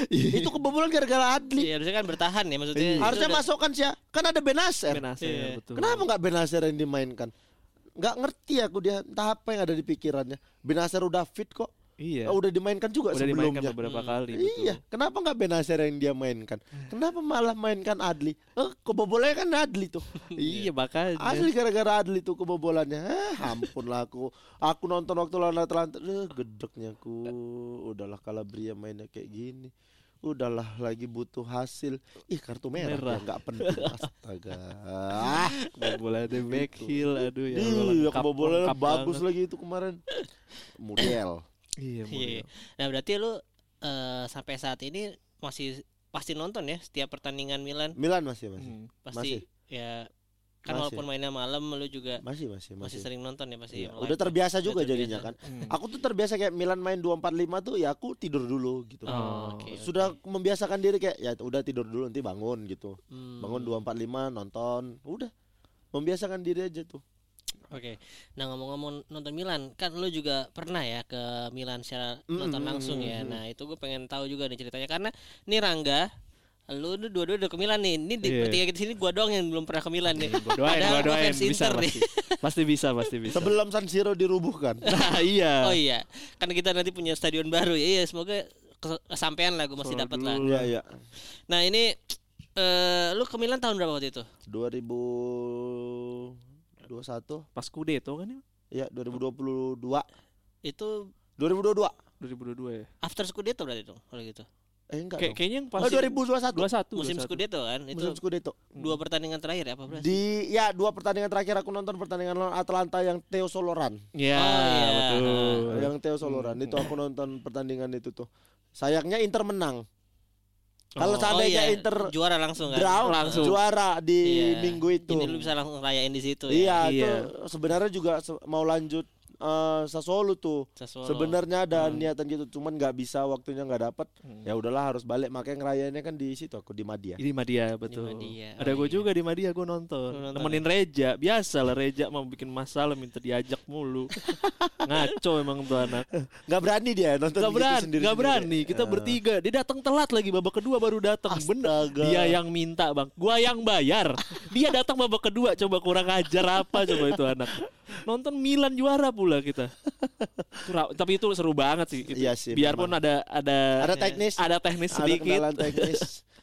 Itu kebobolan gara-gara Adli. Iya, harusnya kan bertahan ya maksudnya. itu Harusnya udah- masukkan sih. Kan ada Benacer. Benacer Iya. betul. Kenapa nggak Benacer yang dimainkan? Nggak ngerti aku dia entah apa yang ada di pikirannya. Benacer udah fit kok. Iya. Oh, udah dimainkan juga udah sebelumnya. dimainkan beberapa Hmm. kali betul. Iya, kenapa nggak Benacer yang dia mainkan? Kenapa malah mainkan Adli? Eh, kebobolannya kan Adli tuh. Iya makanya. Asli gara-gara Adli tuh kebobolannya. Eh, ampun lah aku. Aku nonton waktu lawan Atlanta, eh, gedeknya aku. Udahlah Calabria mainnya kayak gini. Udahlah lagi butuh hasil. Ih kartu merah, Merah. ya, nggak penting. Astaga. Ah, Kebobolannya back Gitu. heel aduh ya. Iya, kebobolannya bagus banget. lagi itu kemarin. Muriel. Iya, Iya, iya. Nah, berarti lu eh, sampai saat ini masih pasti nonton ya setiap pertandingan Milan Milan masih masih. Hmm. pasti ya kan Masih. walaupun mainnya malam lu juga Masih masih masih, masih. sering nonton ya pasti. Iya, live. Udah terbiasa Udah juga terbiasa. jadinya kan. Hmm. Aku tuh terbiasa kayak Milan main 245 tuh ya aku tidur dulu gitu. Oh, oke, oke. Sudah membiasakan diri kayak ya udah tidur dulu nanti bangun gitu. Hmm, Bangun 245 nonton, udah. Membiasakan diri aja tuh. Oke. Nah, ngomong-ngomong nonton Milan, kan lu juga pernah ya ke Milan secara Mm, nonton langsung ya. Nah, itu gue pengen tahu juga nih ceritanya karena nih Rangga lu dua-dua udah ke Milan nih. Ini di Iya. bertiga kita sini gua doang yang belum pernah ke Milan nih. Gua doain, Padahal gua doain bisa Inter nih. pasti. pasti bisa, pasti bisa. Sebelum San Siro dirubuhkan. Nah, iya. Oh iya, kan kita nanti punya stadion baru ya. Iya, semoga kes- kesampaian lah gue masih dapat lah. Iya iya. Nah, ini eh lu ke Milan tahun berapa waktu itu? 2021 Pas Scudetto kan ya? ya 2022 Itu 2022 2022 ya. after Scudetto berarti itu kalau gitu. Eh enggak Kayak dong. kayaknya yang pas Oh, 2021. 21 Musim 21. Scudetto kan itu Musim Scudetto. dua pertandingan terakhir ya apa berarti? Di ya dua pertandingan terakhir aku nonton pertandingan lawan Atlanta yang Theo Soloran. Ya, Oh, iya. betul. Yang Theo Soloran itu aku nonton pertandingan itu tuh. Sayangnya Inter menang. Kalau Oh. seandainya iya, Inter juara langsung kan. draw Langsung. juara di Iya. minggu itu. Ini lu bisa langsung rayain di situ Iya, ya. Iya. itu sebenarnya juga mau lanjut eh, Sassuolo tuh. Sassuolo. Sebenarnya ada Hmm. niatan gitu, cuman nggak bisa waktunya nggak dapet. Hmm. Ya udahlah harus balik. Makanya ngerayainnya kan di situ aku di Madia. Di Madia betul. Madia. Ada Oh, gue iya. juga di Madia gue nonton. Lu nonton Nemenin Reja. Biasa lah Reja mau bikin masalah minta diajak mulu. Ngaco emang tuh anak. Nggak berani dia nonton Gak gitu berani, sendiri-sendiri. gak berani. Kita Eh, bertiga. Dia datang telat lagi babak kedua baru datang. Bener. Astaga. Dia yang minta bang. Gua yang bayar. Dia datang babak kedua. Coba kurang ajar apa coba itu anak. Nonton Milan juara pula kita. Tapi itu seru banget sih. Itu. Iya sih, Biarpun memang. ada ada Ada teknis. ada teknis ada sedikit. kendala teknis.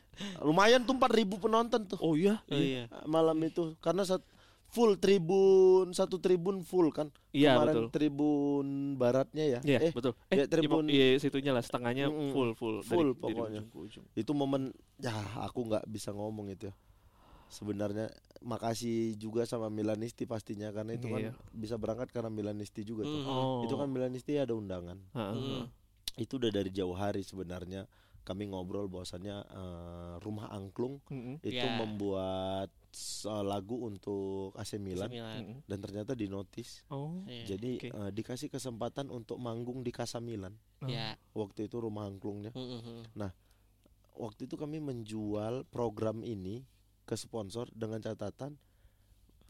Lumayan tuh 4000 penonton tuh Oh iya. Oh iya. malam itu karena sat- full tribun satu tribun full kan. Iya, Kemarin betul. tribun baratnya ya. Iya eh, betul. ya, Eh, tribun- iya situnya lah setengahnya Mm-mm. full full Full dari, dari pokoknya. ujung ke ujung. itu momen ya aku nggak bisa ngomong itu ya. Sebenarnya makasih juga sama Milanisti pastinya karena itu kan Iya. bisa berangkat karena Milanisti juga tuh. Hmm. Oh. Itu kan Milanisti ada undangan. Heeh. Hmm. Itu udah dari jauh hari sebenarnya kami ngobrol bahwasannya eh, rumah angklung Mm-mm. itu Ya. membuat eh, lagu untuk AC Milan Milan. Mm-mm. dan ternyata dinotis. Oh. Iya. Jadi Oke. eh, dikasih kesempatan untuk manggung di Casa Milan. Ya. Waktu itu rumah angklungnya. Hmm, hmm, hmm. Waktu itu kami menjual program ini ke sponsor dengan catatan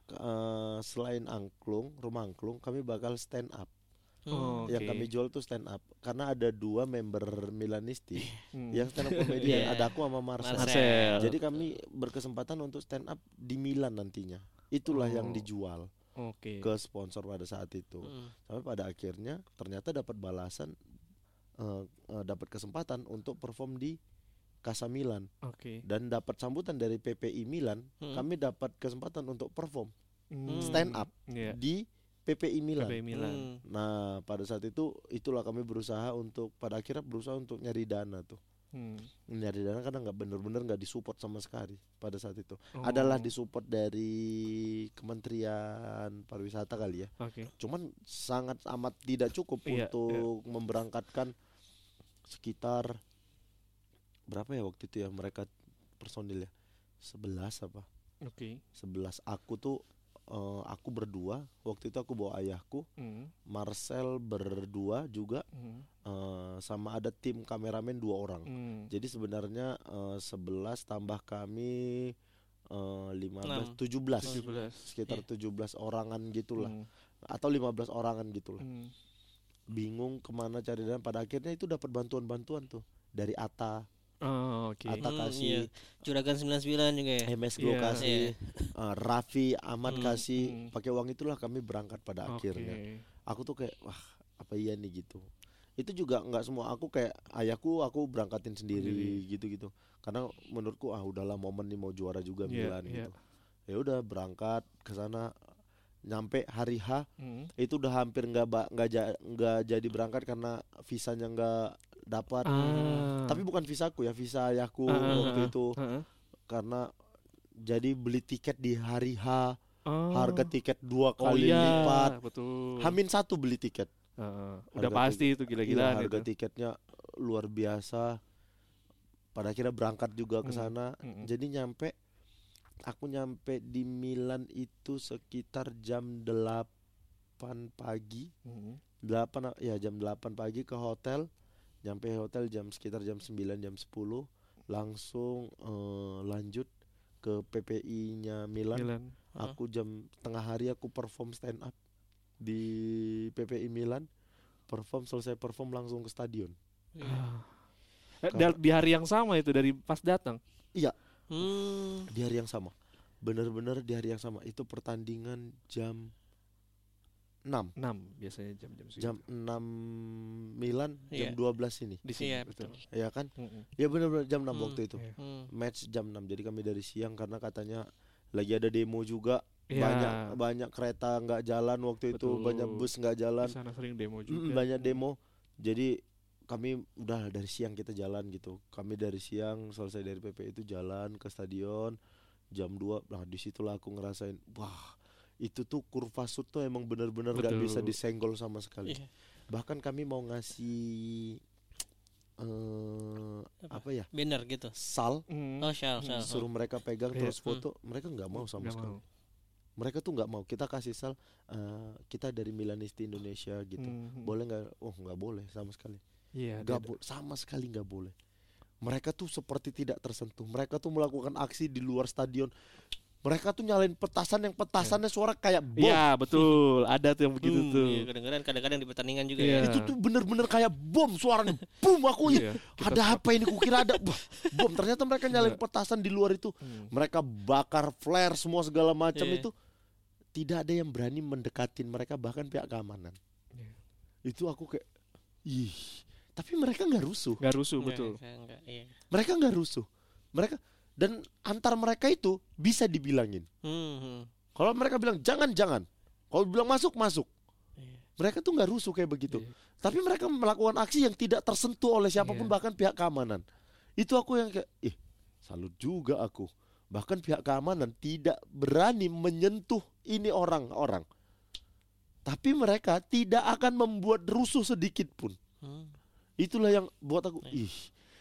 eh, selain angklung, rumah angklung, kami bakal stand up. Oh, Yang kami jual tuh stand up karena ada dua member Milanisti Hmm. yang stand up comedian. Iya. Ada aku sama Marcel. Marcel. Jadi kami berkesempatan untuk stand up di Milan nantinya. Itulah yang Oh. dijual Oke. ke sponsor pada saat itu. Hmm. Sampai pada akhirnya ternyata dapat balasan eh, eh, dapat kesempatan untuk perform di Casa Milan Oke. dan dapat sambutan dari PPI Milan. Hmm. Kami dapat kesempatan untuk perform Hmm. stand up Iya. di PPI Milan. PPI Milan. Hmm. Nah, pada saat itu itulah kami berusaha untuk pada akhirnya berusaha untuk nyari dana tuh. Hmm. Nyari dana karena nggak bener-bener nggak disupport sama sekali pada saat itu. Oh. Adalah disupport dari Kementerian Pariwisata kali ya. Oke. Cuman sangat amat tidak cukup Iya, untuk memberangkatkan sekitar berapa ya waktu itu ya mereka personil ya 11 apa Oke. 11 aku tuh eh, aku berdua waktu itu aku bawa ayahku Hmm. Marcel berdua juga Hmm. eh, sama ada tim kameramen dua orang Hmm. jadi sebenarnya eh, 11 tambah kami eh, 15 Enam. 17 17. sekitar 17 orangan gitulah Hmm. atau 15 orangan gitulah Hmm. bingung ke mana cari dana pada akhirnya itu dapat bantuan-bantuan tuh dari Ata Oh, oke. Ata Hmm, kasih iya. Juragan 99 juga ya. MS Go Iya. kasih eh, Raffi Ahmad Hmm, kasih hmm. pakai uang itulah kami berangkat pada Oke. akhirnya aku tuh kayak wah apa iya nih gitu itu juga nggak semua aku kayak ayahku aku berangkatin sendiri gitu-gitu karena menurutku ah udahlah momen nih mau juara juga Iya, Milan iya. gitu ya udah berangkat ke sana nyampe hari H Hmm. itu udah hampir nggak nggak ja- nggak jadi berangkat karena visanya nggak dapat Ah. tapi bukan visaku ya visa ayahku Ah, ah, waktu ah. itu Heeh. karena jadi beli tiket di hari H Oh. harga tiket dua Oh kali iya, lipat betul. Hamin satu beli tiket Heeh. Udah Harga pasti itu Iya, gila-gilaan harga itu. tiketnya luar biasa pada akhirnya berangkat juga ke Hmm, sana mm-mm. jadi nyampe aku nyampe di Milan itu sekitar jam 8 pagi Hmm. 8 ya jam 8 pagi ke hotel nyampe hotel jam sekitar jam 9 jam 10 langsung eh, lanjut ke PPI-nya Milan. Milan. Aku jam tengah hari aku perform stand up di PPI Milan. Perform selesai perform langsung ke stadion. Ah. Eh, da- di hari yang sama itu dari pas datang. Hmm. Di hari yang sama. Bener-bener di hari yang sama. Itu pertandingan jam 6. 6 biasanya jam-jam segitu. Jam 6 Milan, jam Iya. 12 ini. di sini Iya, betul. betul. Ya kan? Mm-mm. Ya bener-bener jam 6 Hmm. waktu itu. Iya. Hmm. Match jam 6. Jadi kami dari siang karena katanya lagi ada demo juga. Iya. Banyak banyak kereta nggak jalan waktu itu, Betul. banyak bus nggak jalan. Di sana sering demo juga. Mm, banyak demo. Jadi kami udah dari siang kita jalan gitu. Kami dari siang selesai dari PP itu jalan ke stadion jam 2 Nah, di situlah aku ngerasain wah, itu tuh kurva shoot tuh emang benar-benar nggak Betul. bisa disenggol sama sekali. Iya. Bahkan kami mau ngasih eh apa ya? Banner gitu. Sal Hmm. Oh, shal, shal. suruh mereka pegang Iya. terus foto, mereka nggak mau sama Nggak sekali. mau. Mereka tuh nggak mau. Kita kasih sal eh, kita dari Milanisti Indonesia gitu. Hmm. Boleh nggak? Oh, nggak boleh sama sekali. Iya. Nggak dia- bo- sama sekali nggak boleh. Mereka tuh seperti tidak tersentuh. Mereka tuh melakukan aksi di luar stadion. Mereka tuh nyalain petasan yang petasannya suara kayak bom. Iya betul. Ada tuh yang begitu Hmm, tuh. Iya, kadang-kadang kadang-kadang di pertandingan juga Iya. ya. Itu tuh bener-bener kayak bom suaranya. Boom aku ya. Iya, kita Ada apa ini? Kukira ada bom. Ternyata mereka nyalain Iya. petasan di luar itu. Hmm. Mereka bakar flare semua segala macam Iya. itu. Tidak ada yang berani mendekatin mereka bahkan pihak keamanan. Iya. Itu aku kayak ih. Tapi mereka nggak rusuh. Nggak rusuh betul. enggak, enggak, iya. Mereka nggak rusuh. Mereka dan antar mereka itu bisa dibilangin. Hmm, hmm. Kalau mereka bilang jangan jangan. Kalau bilang masuk masuk. Iya. Mereka tuh nggak rusuh kayak begitu. Iya. Tapi mereka melakukan aksi yang tidak tersentuh oleh siapa pun Iya. bahkan pihak keamanan. Itu aku yang kayak ih salut juga aku. Bahkan pihak keamanan tidak berani menyentuh ini orang-orang. Tapi mereka tidak akan membuat rusuh sedikit pun. Hmm. Itulah yang buat aku ih.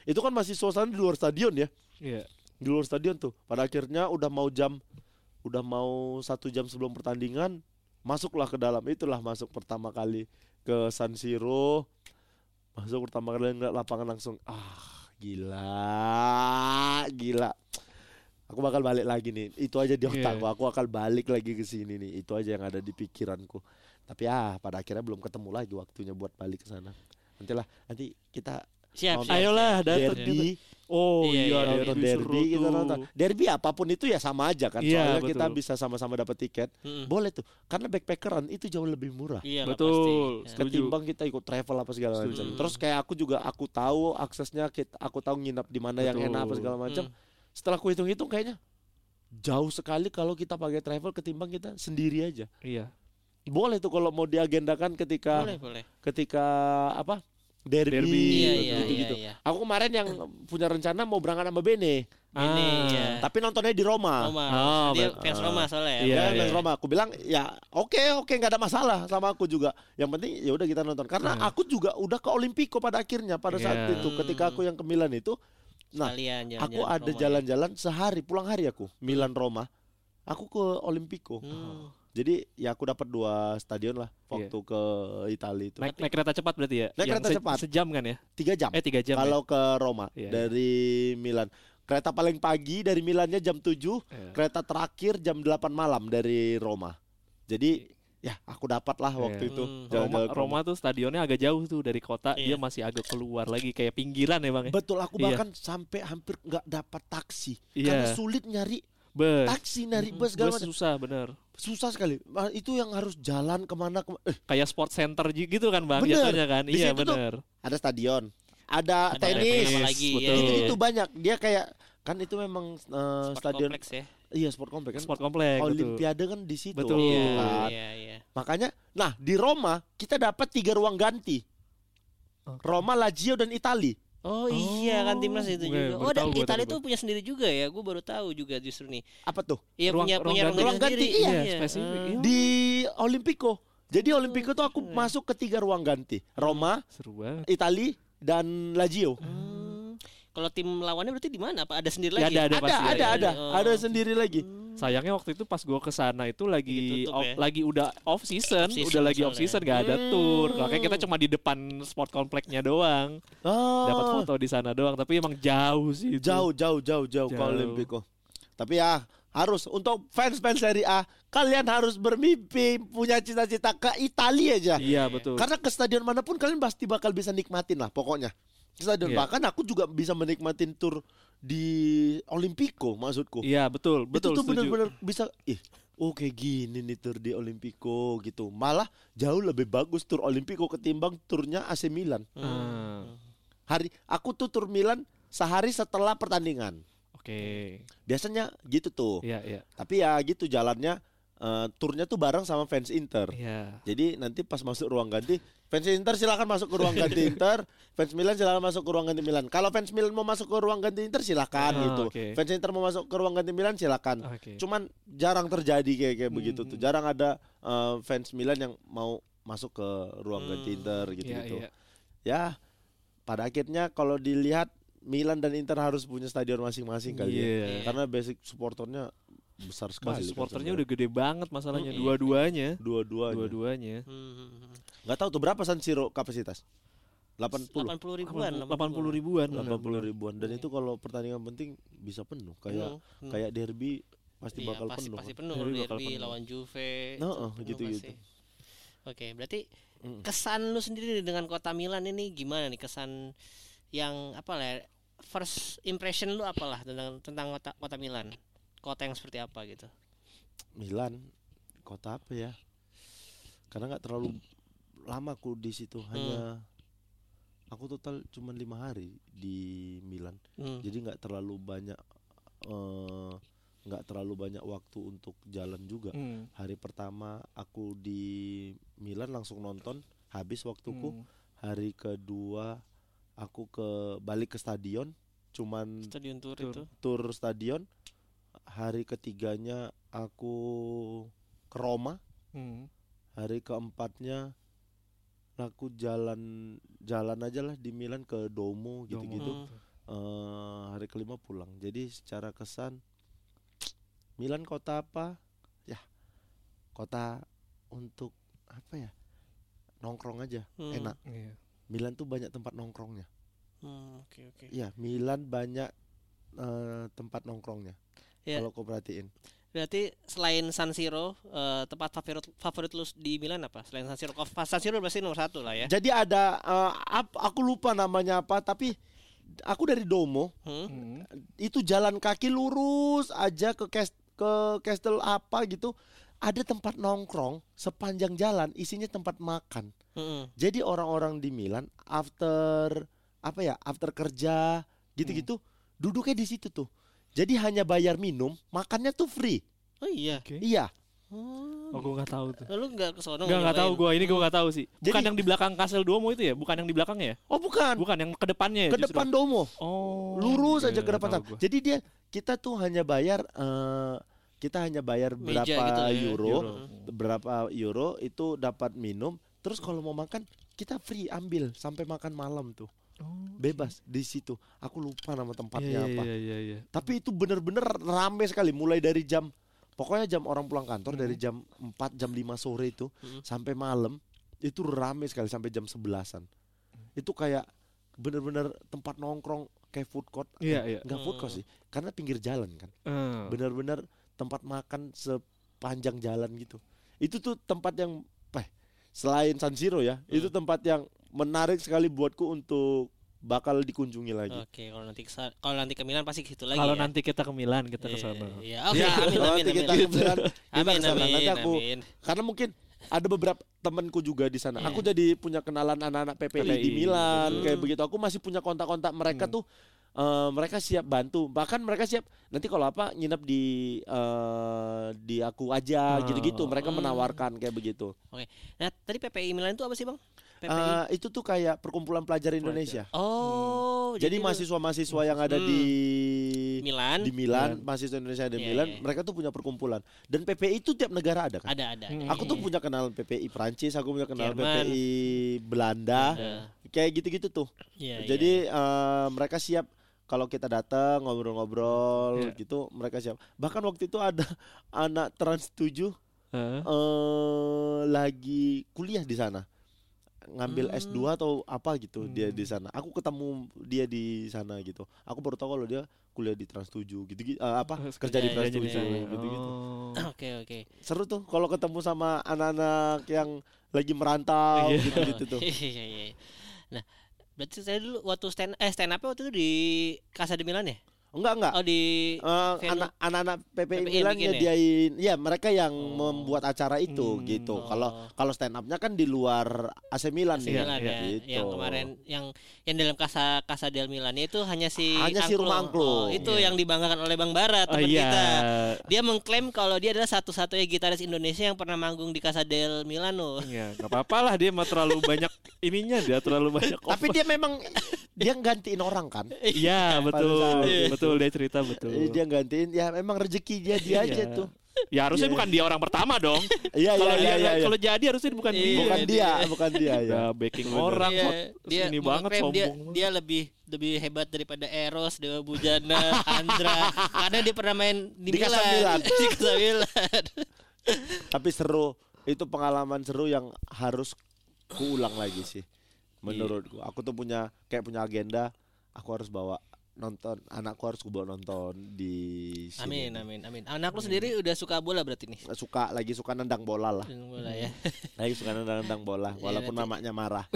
Itu kan masih suasana di luar stadion ya. Iya. Di luar stadion tuh. Pada akhirnya udah mau jam udah mau satu jam sebelum pertandingan masuklah ke dalam itulah masuk pertama kali ke San Siro masuk pertama kali ngeliat lapangan langsung ah gila gila aku bakal balik lagi nih itu aja di Iya. otakku aku akan balik lagi ke sini nih itu aja yang ada di pikiranku tapi ah pada akhirnya belum ketemu lagi waktunya buat balik ke sana nantilah nanti kita Siap, Nonton. siap. Ayolah datang. derby Oh Iya, iya, iya, derby nonton derby kita tuh. nonton derby apa pun itu ya sama aja kan Iya, soalnya kita betul. bisa sama-sama dapat tiket Hmm. boleh tuh karena backpackeran itu jauh lebih murah Iya lah, Betul. pasti. Setuju. ketimbang kita ikut travel apa segala macam Setuju. terus kayak aku juga aku tahu aksesnya kita, aku tahu nginap di mana yang enak apa segala macam Hmm. setelah aku hitung-hitung kayaknya jauh sekali kalau kita pakai travel ketimbang kita sendiri aja Iya. Boleh tuh kalau mau diagendakan ketika Boleh, boleh. ketika apa derby, Derby, Iya, betul. iya, gitu iya, gitu iya. aku kemarin yang punya rencana mau berangkat sama Bene Ini Ah. ya. tapi nontonnya di Roma Roma. Oh, Dia fans. Roma soalnya ya. Iya, Ya, iya. fans Roma. Aku bilang ya oke oke nggak ada masalah sama aku juga. Yang penting ya udah kita nonton. Karena Iya. aku juga udah ke Olimpico pada akhirnya pada saat Iya. itu ketika aku yang ke Milan itu. Nah, Sekalian aku jalan-jalan ada Roma ya. jalan-jalan sehari pulang hari aku Milan Roma. Aku ke Olimpico. Hmm. Jadi ya aku dapat dua stadion lah waktu ke Italia itu. Naik, naik kereta cepat berarti ya? Naik Yang kereta cepat. Sejam kan ya? Tiga jam. Eh tiga jam. ya? Kalau ke Roma Iya, dari Milan. Kereta paling pagi dari Milannya jam 7 Iya. kereta terakhir jam 8 malam dari Roma. Jadi ya aku dapat lah waktu Iya. itu Hmm. Roma, jalan-jalan ke Roma tuh stadionnya agak jauh tuh dari kota, Iya. dia masih agak keluar lagi kayak pinggiran ya bang ya. Betul aku Iya. bahkan sampai hampir nggak dapat taksi Iya. karena sulit nyari Bus, taksi Mm-mm. bus segala bus macam. susah bener. Susah sekali. Itu yang harus jalan ke mana kema- eh, Kayak sport center gitu kan bang, Bener. jatuhnya kan. Di Iya tuh bener. ada stadion, ada, Ada tenis, lagi ya. betul. itu itu banyak. Dia kayak kan itu memang eh, Sport stadion kompleks ya. iya sport kompleks kan. Sport komplek. betul. Olimpiade kan di situ. Betul. Iya, Kan. iya, iya. Makanya, nah di Roma kita dapat tiga ruang ganti. Roma, Lazio dan Itali. Oh, iya kan timnas itu Gue juga. Oh, dan tahu Italia tuh punya sendiri juga ya. Gue baru tahu juga justru nih. Apa tuh? Iya Ruang- punya ruang punya ganti. Ruang ganti, sendiri. iya, spesifik, iya. Di Olimpico. Jadi Olimpico tuh aku iya. masuk ke tiga ruang ganti. Roma, Seru banget. Itali, dan Lazio. hmm. Kalau tim lawannya berarti di mana? Apa ada sendiri Ya, lagi? ada, Ada, pasti ada, ada. ada, Oh. ada sendiri lagi. Sayangnya waktu itu pas gua ke sana itu lagi Ditutup off- ya? lagi udah off season, Off season udah lagi off season gak ada Hmm. tour. Makanya kita cuma di depan sport kompleknya doang. Oh, Dapat foto di sana doang, tapi emang jauh sih itu. jauh, jauh, jauh, jauh ke Jauh. Olimpico. Tapi ya harus untuk fans-fans Serie A, kalian harus bermimpi punya cita-cita ke Italia aja. Iya, betul. Karena ke stadion mana pun kalian pasti bakal bisa nikmatin lah pokoknya. Stadion Iya. bahkan aku juga bisa menikmatin tur di Olimpico maksudku. Iya, betul, betul itu tuh benar-benar bisa ih oh kayak gini nih tur di Olimpico gitu. Malah jauh lebih bagus tur Olimpico ketimbang turnya AC Milan. Ah, Hari aku tuh tur Milan sehari setelah pertandingan. Oke. Biasanya gitu tuh. Iya, iya. Tapi ya gitu jalannya eh, turnya tuh bareng sama fans Inter. Iya. Jadi nanti pas masuk ruang ganti, fans Inter silakan masuk ke ruang ganti Inter, fans Milan silakan masuk ke ruang ganti Milan. Kalau fans Milan mau masuk ke ruang ganti Inter silakan Ah, gitu. oke. Fans Inter mau masuk ke ruang ganti Milan silakan. Oke. Cuman jarang terjadi kayak kayak begitu Hmm, tuh. Jarang ada eh, fans Milan yang mau masuk ke ruang ganti Hmm, Inter Iya, gitu-gitu. iya. Ya, pada akhirnya kalau dilihat Milan dan Inter harus punya stadion masing-masing kali ya. Iya. Karena basic supporternya besar sekali. Basis kan supporternya udah gede banget masalahnya Hmm, iya. dua-duanya. dua-duanya. Dua-duanya. Hmm. Tahu tuh berapa San Siro kapasitas? 80. 80 ribuan. 80 ribuan. 80 ribuan dan itu kalau pertandingan penting bisa penuh kayak Hmm. kayak derby pasti Iya, bakal pasti, penuh. Pasti penuh Derby derby, penuh. lawan Juve. Nah, itu penuh gitu-gitu. pasti. Oke, berarti Mm. kesan lu sendiri dengan kota Milan ini gimana nih kesan yang apa lah ya, first impression lu apalah tentang tentang kota kota Milan kota yang seperti apa gitu Milan kota apa ya? Karena nggak terlalu lama aku di situ hanya aku total cuma lima hari di Milan. Hmm. Jadi nggak terlalu banyak eh, nggak terlalu banyak waktu untuk jalan juga. Hmm. Hari pertama aku di Milan langsung nonton habis waktuku. Hmm. Hari kedua aku ke balik ke stadion cuman stadion tour Tour. itu tur stadion. Hari ketiganya aku ke Roma. Hmm. Hari keempatnya aku jalan jalan aja lah di Milan ke Domo gitu-gitu. Hmm. Eh, hari kelima pulang. Jadi secara kesan Milan kota apa? Ya kota untuk apa ya? Nongkrong aja, Hmm. enak. Iya. Milan tuh banyak tempat nongkrongnya. Hmm, oke oke Iya, Milan banyak eh, tempat nongkrongnya. Ya. Kalau kau perhatiin. berarti selain San Siro eh, tempat favorit favorit lu di Milan apa selain San Siro San Siro pasti nomor satu lah ya Jadi ada eh, ap- aku lupa namanya apa, tapi aku dari Domo Hmm? Hmm. itu jalan kaki lurus aja ke kes ke Castle apa gitu ada tempat nongkrong sepanjang jalan isinya tempat makan Hmm. jadi orang-orang di Milan after apa ya after kerja gitu-gitu duduknya di situ tuh jadi hanya bayar minum makannya tuh free oh iya Oke. iya Hmm. Oh, gua nggak tahu tuh. Lalu nggak ke sono Enggak enggak tahu nyobain? gua, ini gua nggak tahu sih. Bukan Jadi- yang di belakang Castle Duomo itu ya? Bukan yang di belakangnya ya? oh bukan Bukan yang ke depannya ya ke justru? depan Domo Oh. lurus Nggak, aja ke depan jadi dia kita tuh hanya bayar eh, kita hanya bayar Meja berapa gitu ya, euro, euro. berapa euro itu dapat minum terus kalau mau makan kita free ambil sampai makan malam tuh Oh. bebas di situ aku lupa nama tempatnya iya, apa iya, iya, iya. tapi itu bener-bener rame sekali mulai dari jam pokoknya jam orang pulang kantor Hmm. dari jam 4 jam 5 sore itu Hmm. sampai malam itu rame sekali sampai jam 11-an itu kayak bener-bener tempat nongkrong kayak food court Iya, Eh, iya. nggak food court Hmm. sih karena pinggir jalan kan Eh. bener-bener tempat makan sepanjang jalan gitu itu tuh tempat yang eh, selain San Siro ya Hmm. itu tempat yang menarik sekali buatku untuk bakal dikunjungi lagi Oke, kalau nanti ke kalau nanti ke Milan pasti ke situ lagi. Kalau ya? nanti kita ke Milan kita ke Iya, sana. Iya, oke. Ya, amin, amin, nanti amin, kita amin. ke Milan, kita Amin, ke sana. amin, Nanti aku amin. karena mungkin ada beberapa temanku juga di sana. Iya. Aku jadi punya kenalan anak-anak PPI, di PPI, Milan betul. kayak begitu. Aku masih punya kontak-kontak mereka Hmm. tuh eh, mereka siap bantu. Bahkan mereka siap nanti kalau apa nginep di eh, di aku aja Ah. gitu-gitu. Mereka Hmm. menawarkan kayak begitu. Nah, tadi PPI Milan itu apa sih, Bang? PPI. Eh, itu tuh kayak perkumpulan pelajar Indonesia. oh, Jadi lu- mahasiswa-mahasiswa yang ada Hmm. di Milan di Milan, mahasiswa Indonesia ada di Iya, Milan, iya. mereka tuh punya perkumpulan. Dan PPI itu tiap negara ada kan? ada ada. Hmm. Aku tuh punya kenalan PPI Prancis, aku punya kenalan Jerman. PPI Belanda, Ada. kayak gitu-gitu tuh. Iya, iya, Jadi eh, mereka siap kalau kita datang ngobrol-ngobrol Iya. gitu, mereka siap. Bahkan waktu itu ada anak trans 7 Heeh. eh lagi kuliah di sana. Ngambil Hmm. S2 atau apa gitu dia Hmm. di sana. Aku ketemu dia di sana gitu. Aku baru tahu kalau dia kuliah di Trans 7 gitu, apa Oh, kerja di kerja Trans di 7 sana. gitu-gitu. Oh. Oke, oke. Seru tuh kalau ketemu sama anak-anak yang lagi merantau Iya. gitu-gitu tuh. Iya, iya, iya. Nah, berarti saya dulu waktu stand eh stand up waktu itu di Casa de Milan ya? Enggak enggak. Oh di Eh, anak anak-anak PPI PPI Milan ya? nyediain ya mereka yang Oh. membuat acara itu Hmm. gitu. Oh. Kalau kalau stand up-nya kan di luar AC Milan AC. Milan iya, ya, gitu. yang kemarin yang yang dalam Casa Casa del Milan itu hanya si Hanya si Rumah Angklung. Oh, itu Iya. yang dibanggakan oleh Bang Bara Oh teman iya. kita. Dia mengklaim kalau dia adalah satu-satunya gitaris Indonesia yang pernah manggung di Casa del Milano. Iya, nggak apa-apa lah dia mah terlalu banyak ininya dia terlalu banyak. Tapi dia memang dia gantiin orang kan. Iya betul, betul dia cerita betul. Dia gantiin ya memang rezeki dia dia Iya. aja tuh. Ya harusnya Iya. bukan dia orang pertama dong. Iya Kalau iya dia iya iya. kalau jadi harusnya bukan Iya, dia. Bukan dia. dia, bukan dia ya. Ya backing orang Iya, kok dia ini banget mengklaim dia, sombong. dia lebih lebih hebat daripada Eros, Dewa Bujana, Andra karena dia pernah main di, Di Milan. Di Milan. Tapi seru. Itu pengalaman seru yang harus kuulang lagi sih. Menurutku. Aku tuh punya kayak punya agenda. Aku harus bawa nonton anakku harus gue bawa nonton di sini. Amin, amin, amin. Anak lu sendiri udah suka bola berarti nih? Suka lagi suka nendang bola lah. Bola ya. Lagi suka nendang-nendang bola Iya, walaupun nanti- mamanya marah.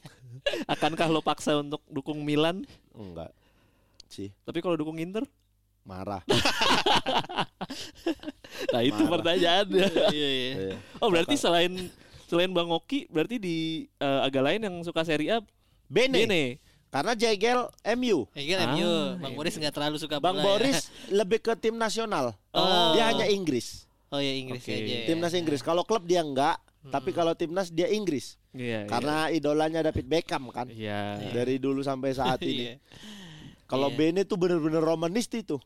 Akankah lo paksa untuk dukung Milan? Enggak sih, Tapi kalau dukung Inter? marah. Nah itu Marah. pertanyaannya. Iya, iya. Iya. Oh berarti selain selain Bang Oki berarti di eh, agak lain yang suka Serie A Bene. Bene. Karena Jegel MU. Kan Ah, MU, Bang iya. Boris nggak terlalu suka Bang bola ya. Boris lebih ke tim nasional. Oh. Dia hanya Inggris. Oh ya Inggris Oke. aja. ya. Timnas Inggris. Kalau klub dia enggak, tapi kalau timnas dia Inggris. Iya. Karena idolanya David Beckham kan. Iya. Dari dulu sampai saat Iya. ini. Kalau Iya. Bene tuh bener-bener romanis itu.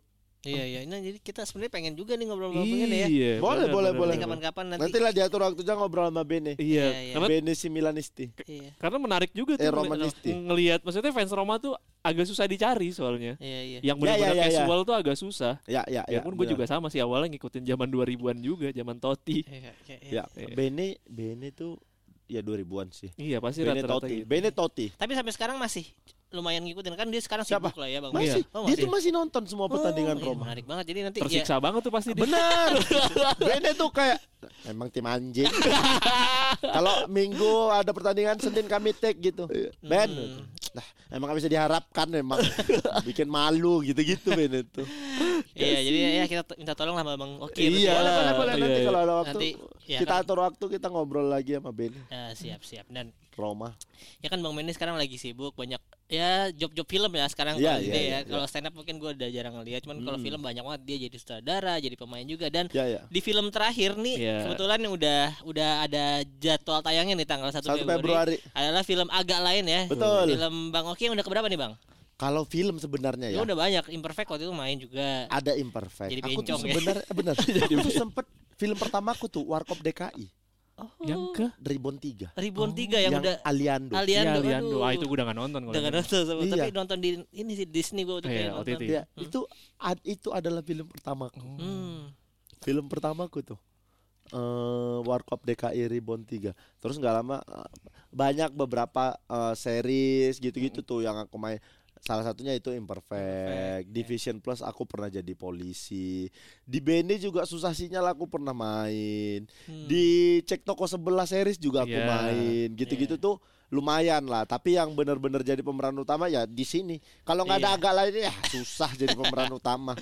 Iya iya. Nah jadi kita sebenarnya pengen juga nih ngobrol-ngobrol begini ya. Iya. Boleh, boleh, boleh. Kapan-kapan nanti. Nanti lah diatur waktunya ngobrol sama Bene. Iya. Iya, iya. Karena Bene si Milanisti. Iya. karena menarik juga tuh Eh, Romanisti. ngelihat maksudnya fans Roma tuh agak susah dicari soalnya. Iya iya. Yang Ya, benar-benar ya, ya, ya. casual tuh agak susah. Ya, ya, Ya, ya. pun gue juga sama sih awalnya ngikutin zaman 2000-an juga, zaman Totti. Iya, iya, iya. Ya, Iya. Bene Bene tuh ya 2000-an sih. Iya, pasti Bene rata-rata Totti. gitu. Bene Totti. Tapi sampai sekarang masih lumayan ngikutin kan dia sekarang Siapa? sibuk lah ya Bang. Masih. Oh, Dia masih. tuh masih nonton semua pertandingan Oh, iya, Roma. menarik banget. Jadi nanti Tersiksa banget tuh pasti dia. Benar. Bene tuh kayak emang tim anjing. Kalau Minggu ada pertandingan Senin kami take gitu. Ben, lah emang gak bisa diharapkan emang bikin malu gitu-gitu Ben itu. ya, iya, jadi ya kita minta tolong lah sama Bang Oki. Iya. Boleh, boleh, boleh. Nanti iya, kalau ada waktu Nanti, ya kita kan. atur waktu kita ngobrol lagi sama Ben Ya, siap siap dan Roma. ya kan Bang Benny sekarang lagi sibuk banyak ya job-job film ya sekarang Iya, kalau iya, iya, ya. Kalau stand up mungkin gue udah jarang ngeliat cuman kalau Hmm. film banyak banget dia jadi sutradara, jadi pemain juga dan Ya ya. di film terakhir nih Iya. kebetulan yang udah udah ada jadwal tayangnya nih tanggal 1 1 Februari, Februari. adalah film agak lain ya. Betul. Film Bang Oki yang udah keberapa nih Bang? Kalau film sebenarnya Ya. ya udah banyak Imperfect waktu itu main juga. ada imperfect. Jadi aku tuh ya. sebenarnya eh, benar. aku sempet film pertamaku tuh Warkop DKI Oh, Yang ke Ribbon 3 Ribuan tiga yang, udah Aliando. Aliando. Iya, Liando. aduh. Ah itu gue udah gak nonton Udah nggak nonton sama- Iya. tapi nonton di ini sih Disney gue tuh Iya, kayak OTT. nonton. Ya, itu ad- itu adalah film pertamaku. Hmm. Film pertamaku tuh. eh Warkop DKI Ribbon 3 Terus nggak lama eh, banyak beberapa eh, series gitu-gitu tuh yang aku main. Salah satunya itu Imperfect, Imperfect, ya. Division Plus aku pernah jadi polisi. Di Bene juga susah sinyal aku pernah main. Hmm. Di Cek Toko sebelah series juga aku Iya. main. Gitu-gitu tuh lumayan lah. Tapi yang benar-benar jadi pemeran utama ya di sini. Kalau nggak ada Iya. agak lain ya susah jadi pemeran utama.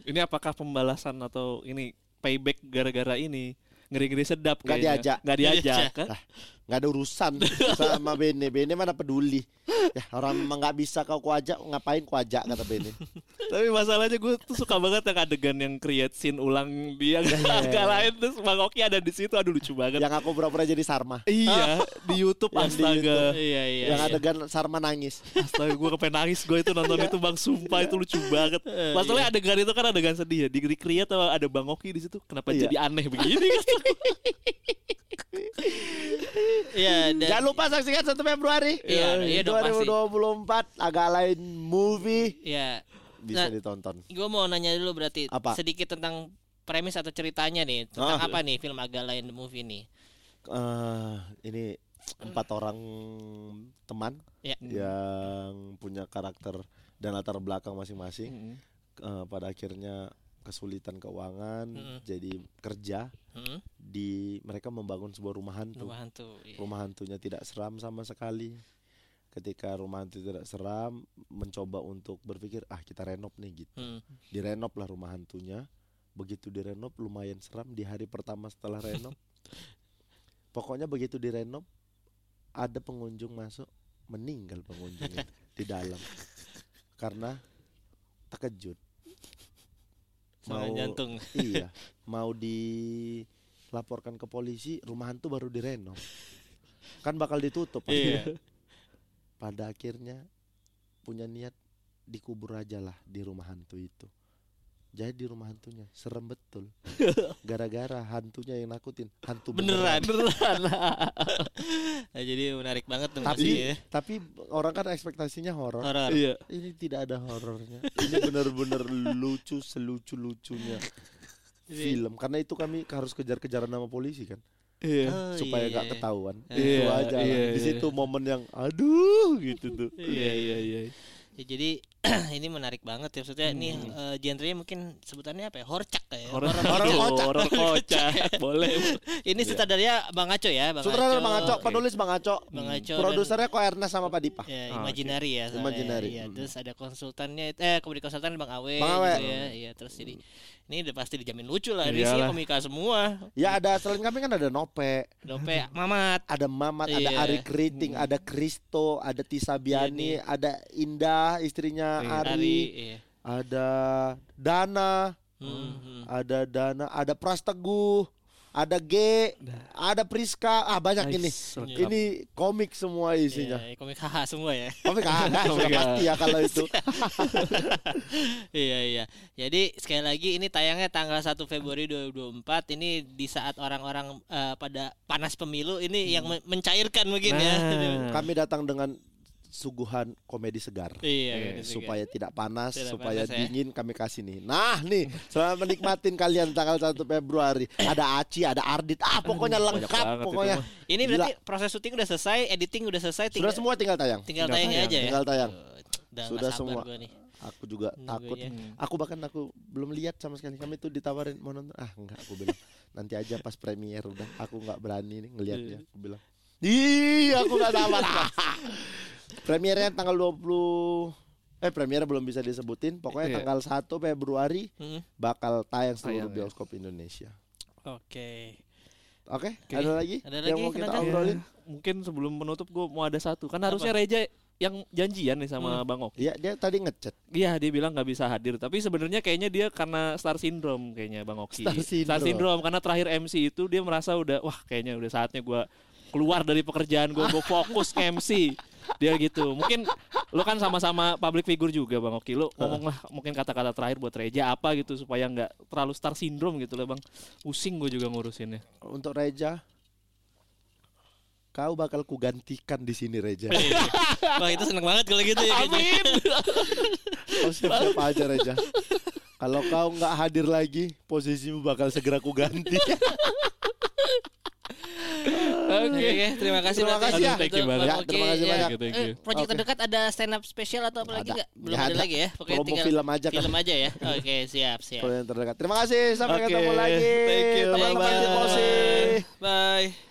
Ini apakah pembalasan atau ini payback gara-gara ini? Ngeri-ngeri sedap Nggak kayaknya. diajak. Nggak diajak diajak. kan? Nggak ada urusan sama Bene Bene mana peduli ya orang memang nggak bisa kau kuajak ngapain kuajak kata Bene Tapi masalahnya gue tuh suka banget yang adegan yang create scene ulang dia Iya, agak lain terus Bang Oki ada di situ aduh lucu banget. yang aku pura-pura jadi Sarma Iya, di YouTube Yang di astaga. Iya iya. yang iya. adegan Sarma nangis Astaga gue kepengen nangis gue itu nonton itu Bang sumpah itu lucu banget. Masalahnya adegan itu kan adegan sedih ya. Di recreate sama ada Bang Oki di situ. Kenapa Iya. jadi aneh begini? Iya dan jangan lupa saksikan 1 Februari Iya, iya dong, pasti. 2024 agak lain movie Iya. bisa Nah, ditonton Gue mau nanya dulu berarti Apa? sedikit tentang premis atau ceritanya nih tentang Ah. apa nih film agak lain the movie nih. Eh, ini empat orang teman Ya. yang punya karakter dan latar belakang masing-masing Mm. Eh, pada akhirnya kesulitan keuangan Mm-mm. jadi kerja Hmm? di mereka membangun sebuah rumah hantu. Rumah hantu. iya. Rumah hantunya tidak seram sama sekali. ketika rumah hantu tidak seram mencoba untuk berpikir ah kita renov nih gitu Hmm. direnov lah rumah hantunya begitu direnov lumayan seram di hari pertama setelah renov pokoknya begitu direnov ada pengunjung masuk meninggal pengunjung itu di dalam karena terkejut Serangan jantung. iya mau dilaporkan ke polisi rumah hantu baru direnov kan bakal ditutup Iya. pada akhirnya punya niat dikubur aja lah di rumah hantu itu jadi di rumah hantunya serem betul gara-gara hantunya yang nakutin hantu Beneran. Nah, jadi menarik banget tuh tapi ya. tapi orang kan ekspektasinya horor Horor. Iya. ini tidak ada horornya ini benar-benar lucu selucu lucunya film karena itu kami harus kejar-kejaran sama polisi kan Iya. Oh, supaya iya, nggak iya. ketahuan Iya, itu aja lah. iya, di iya. situ momen yang aduh gitu tuh Iya iya iya. Ya, jadi ini menarik banget ya maksudnya ini eh, genrenya mungkin sebutannya apa ya? Horcak ya. Horor Horor kocak. horor kocak. Boleh. Ini sutradaranya Bang Aco ya, Bang Sutradara Aco. Bang Aco, penulis Bang Aco, Bang Aco produsernya kok Ernest sama Pak Dipa. Ya, Ah, Imaginary ya. soalnya. Imaginary. Iya, Mm. terus ada konsultannya eh komedi konsultan Bang Awe, Bang Awe. gitu ya. Iya, terus jadi ini udah pasti dijamin lucu lah. Ini sih komika semua. Ya ada selain kami kan ada Nope, Dope Mamat. ada Mamat, ada Iya. Ari Keriting, ada Kristo, ada Tisa Biani, ada Indah istrinya Iya. Ari, Ari, iya. ada Dana, Hmm, hmm. ada Dana, ada Prasteguh, ada G, ada Priska, ah banyak ini. Nice, lengkap. Ini komik semua isinya. Iya, komik haha semua ya. Komik ah, sudah Komik, ah. pasti ya kalau itu. iya iya. Jadi sekali lagi ini tayangnya tanggal 1 Februari 2024 ini di saat orang-orang eh, pada panas pemilu ini yang men- mencairkan mungkin ya. Nah. Kami datang dengan suguhan komedi segar. Iya, juga. supaya tidak panas, Tidak supaya panas, ya. dingin kami kasih nih. Nah nih, selamat menikmatin kalian tanggal 1 Februari. Ada Aci, ada Ardit, ah pokoknya lengkap itu pokoknya. Ini berarti proses syuting udah selesai, editing udah selesai, Sudah tinggal semua tinggal tayang. tinggal Tinggal tayangnya tayang, aja ya. tinggal tayang. Udah Sudah semua. Aku juga Nunggu takut. ya. Aku bahkan aku belum lihat sama sekali. Kami tuh ditawarin mau nonton. Ah enggak, aku bilang nanti aja pas premier udah. Aku nggak berani nih ngelihatnya. Aku bilang. Ih, aku nggak sabar. Premiernya tanggal 20 Eh premiernya belum bisa disebutin. Pokoknya Iya. tanggal 1 Februari Hmm, bakal tayang seluruh Tayang, ya. bioskop Indonesia. Oke. Oke, Oke. ada lagi Ada yang lagi, mau kita Kenapa? obrolin? Mungkin sebelum menutup gue mau ada satu. Kan harusnya Reja yang janjian nih sama Bang Ok. Iya, dia tadi ngechat. Iya dia bilang nggak bisa hadir tapi sebenarnya kayaknya dia karena star syndrome kayaknya Bang Oki. Star syndrome. syndrome karena terakhir MC itu dia merasa udah wah kayaknya udah saatnya gua keluar dari pekerjaan gue gue fokus ke MC dia gitu mungkin lu kan sama-sama public figure juga bang Oki lu ngomong lah mungkin kata-kata terakhir buat Reja apa gitu supaya nggak terlalu star syndrome gitu lah bang pusing gue juga ngurusinnya Untuk Reja Kau bakal kugantikan di sini Reja. Wah itu seneng banget kalau gitu ya. Amin. Kau siap-siap aja Reja. Kalau kau nggak hadir lagi, posisimu bakal segera kuganti. Oke, terima kasih. Terima kasih ya. Thank you banget. Bang Ya, terima kasih ya. banyak. Thank you, thank Eh, you. project Oke. terdekat ada stand up spesial atau apa lagi Ada. nggak? Belum Ya, ada, ada. lagi ya. Pokoknya Promo tinggal film aja kan. film aja ya. Oke, siap, siap. Kalau yang terdekat. Terima kasih, sampai Oke, ketemu lagi. thank you, Teman-teman bye-bye. Tifosi. Bye.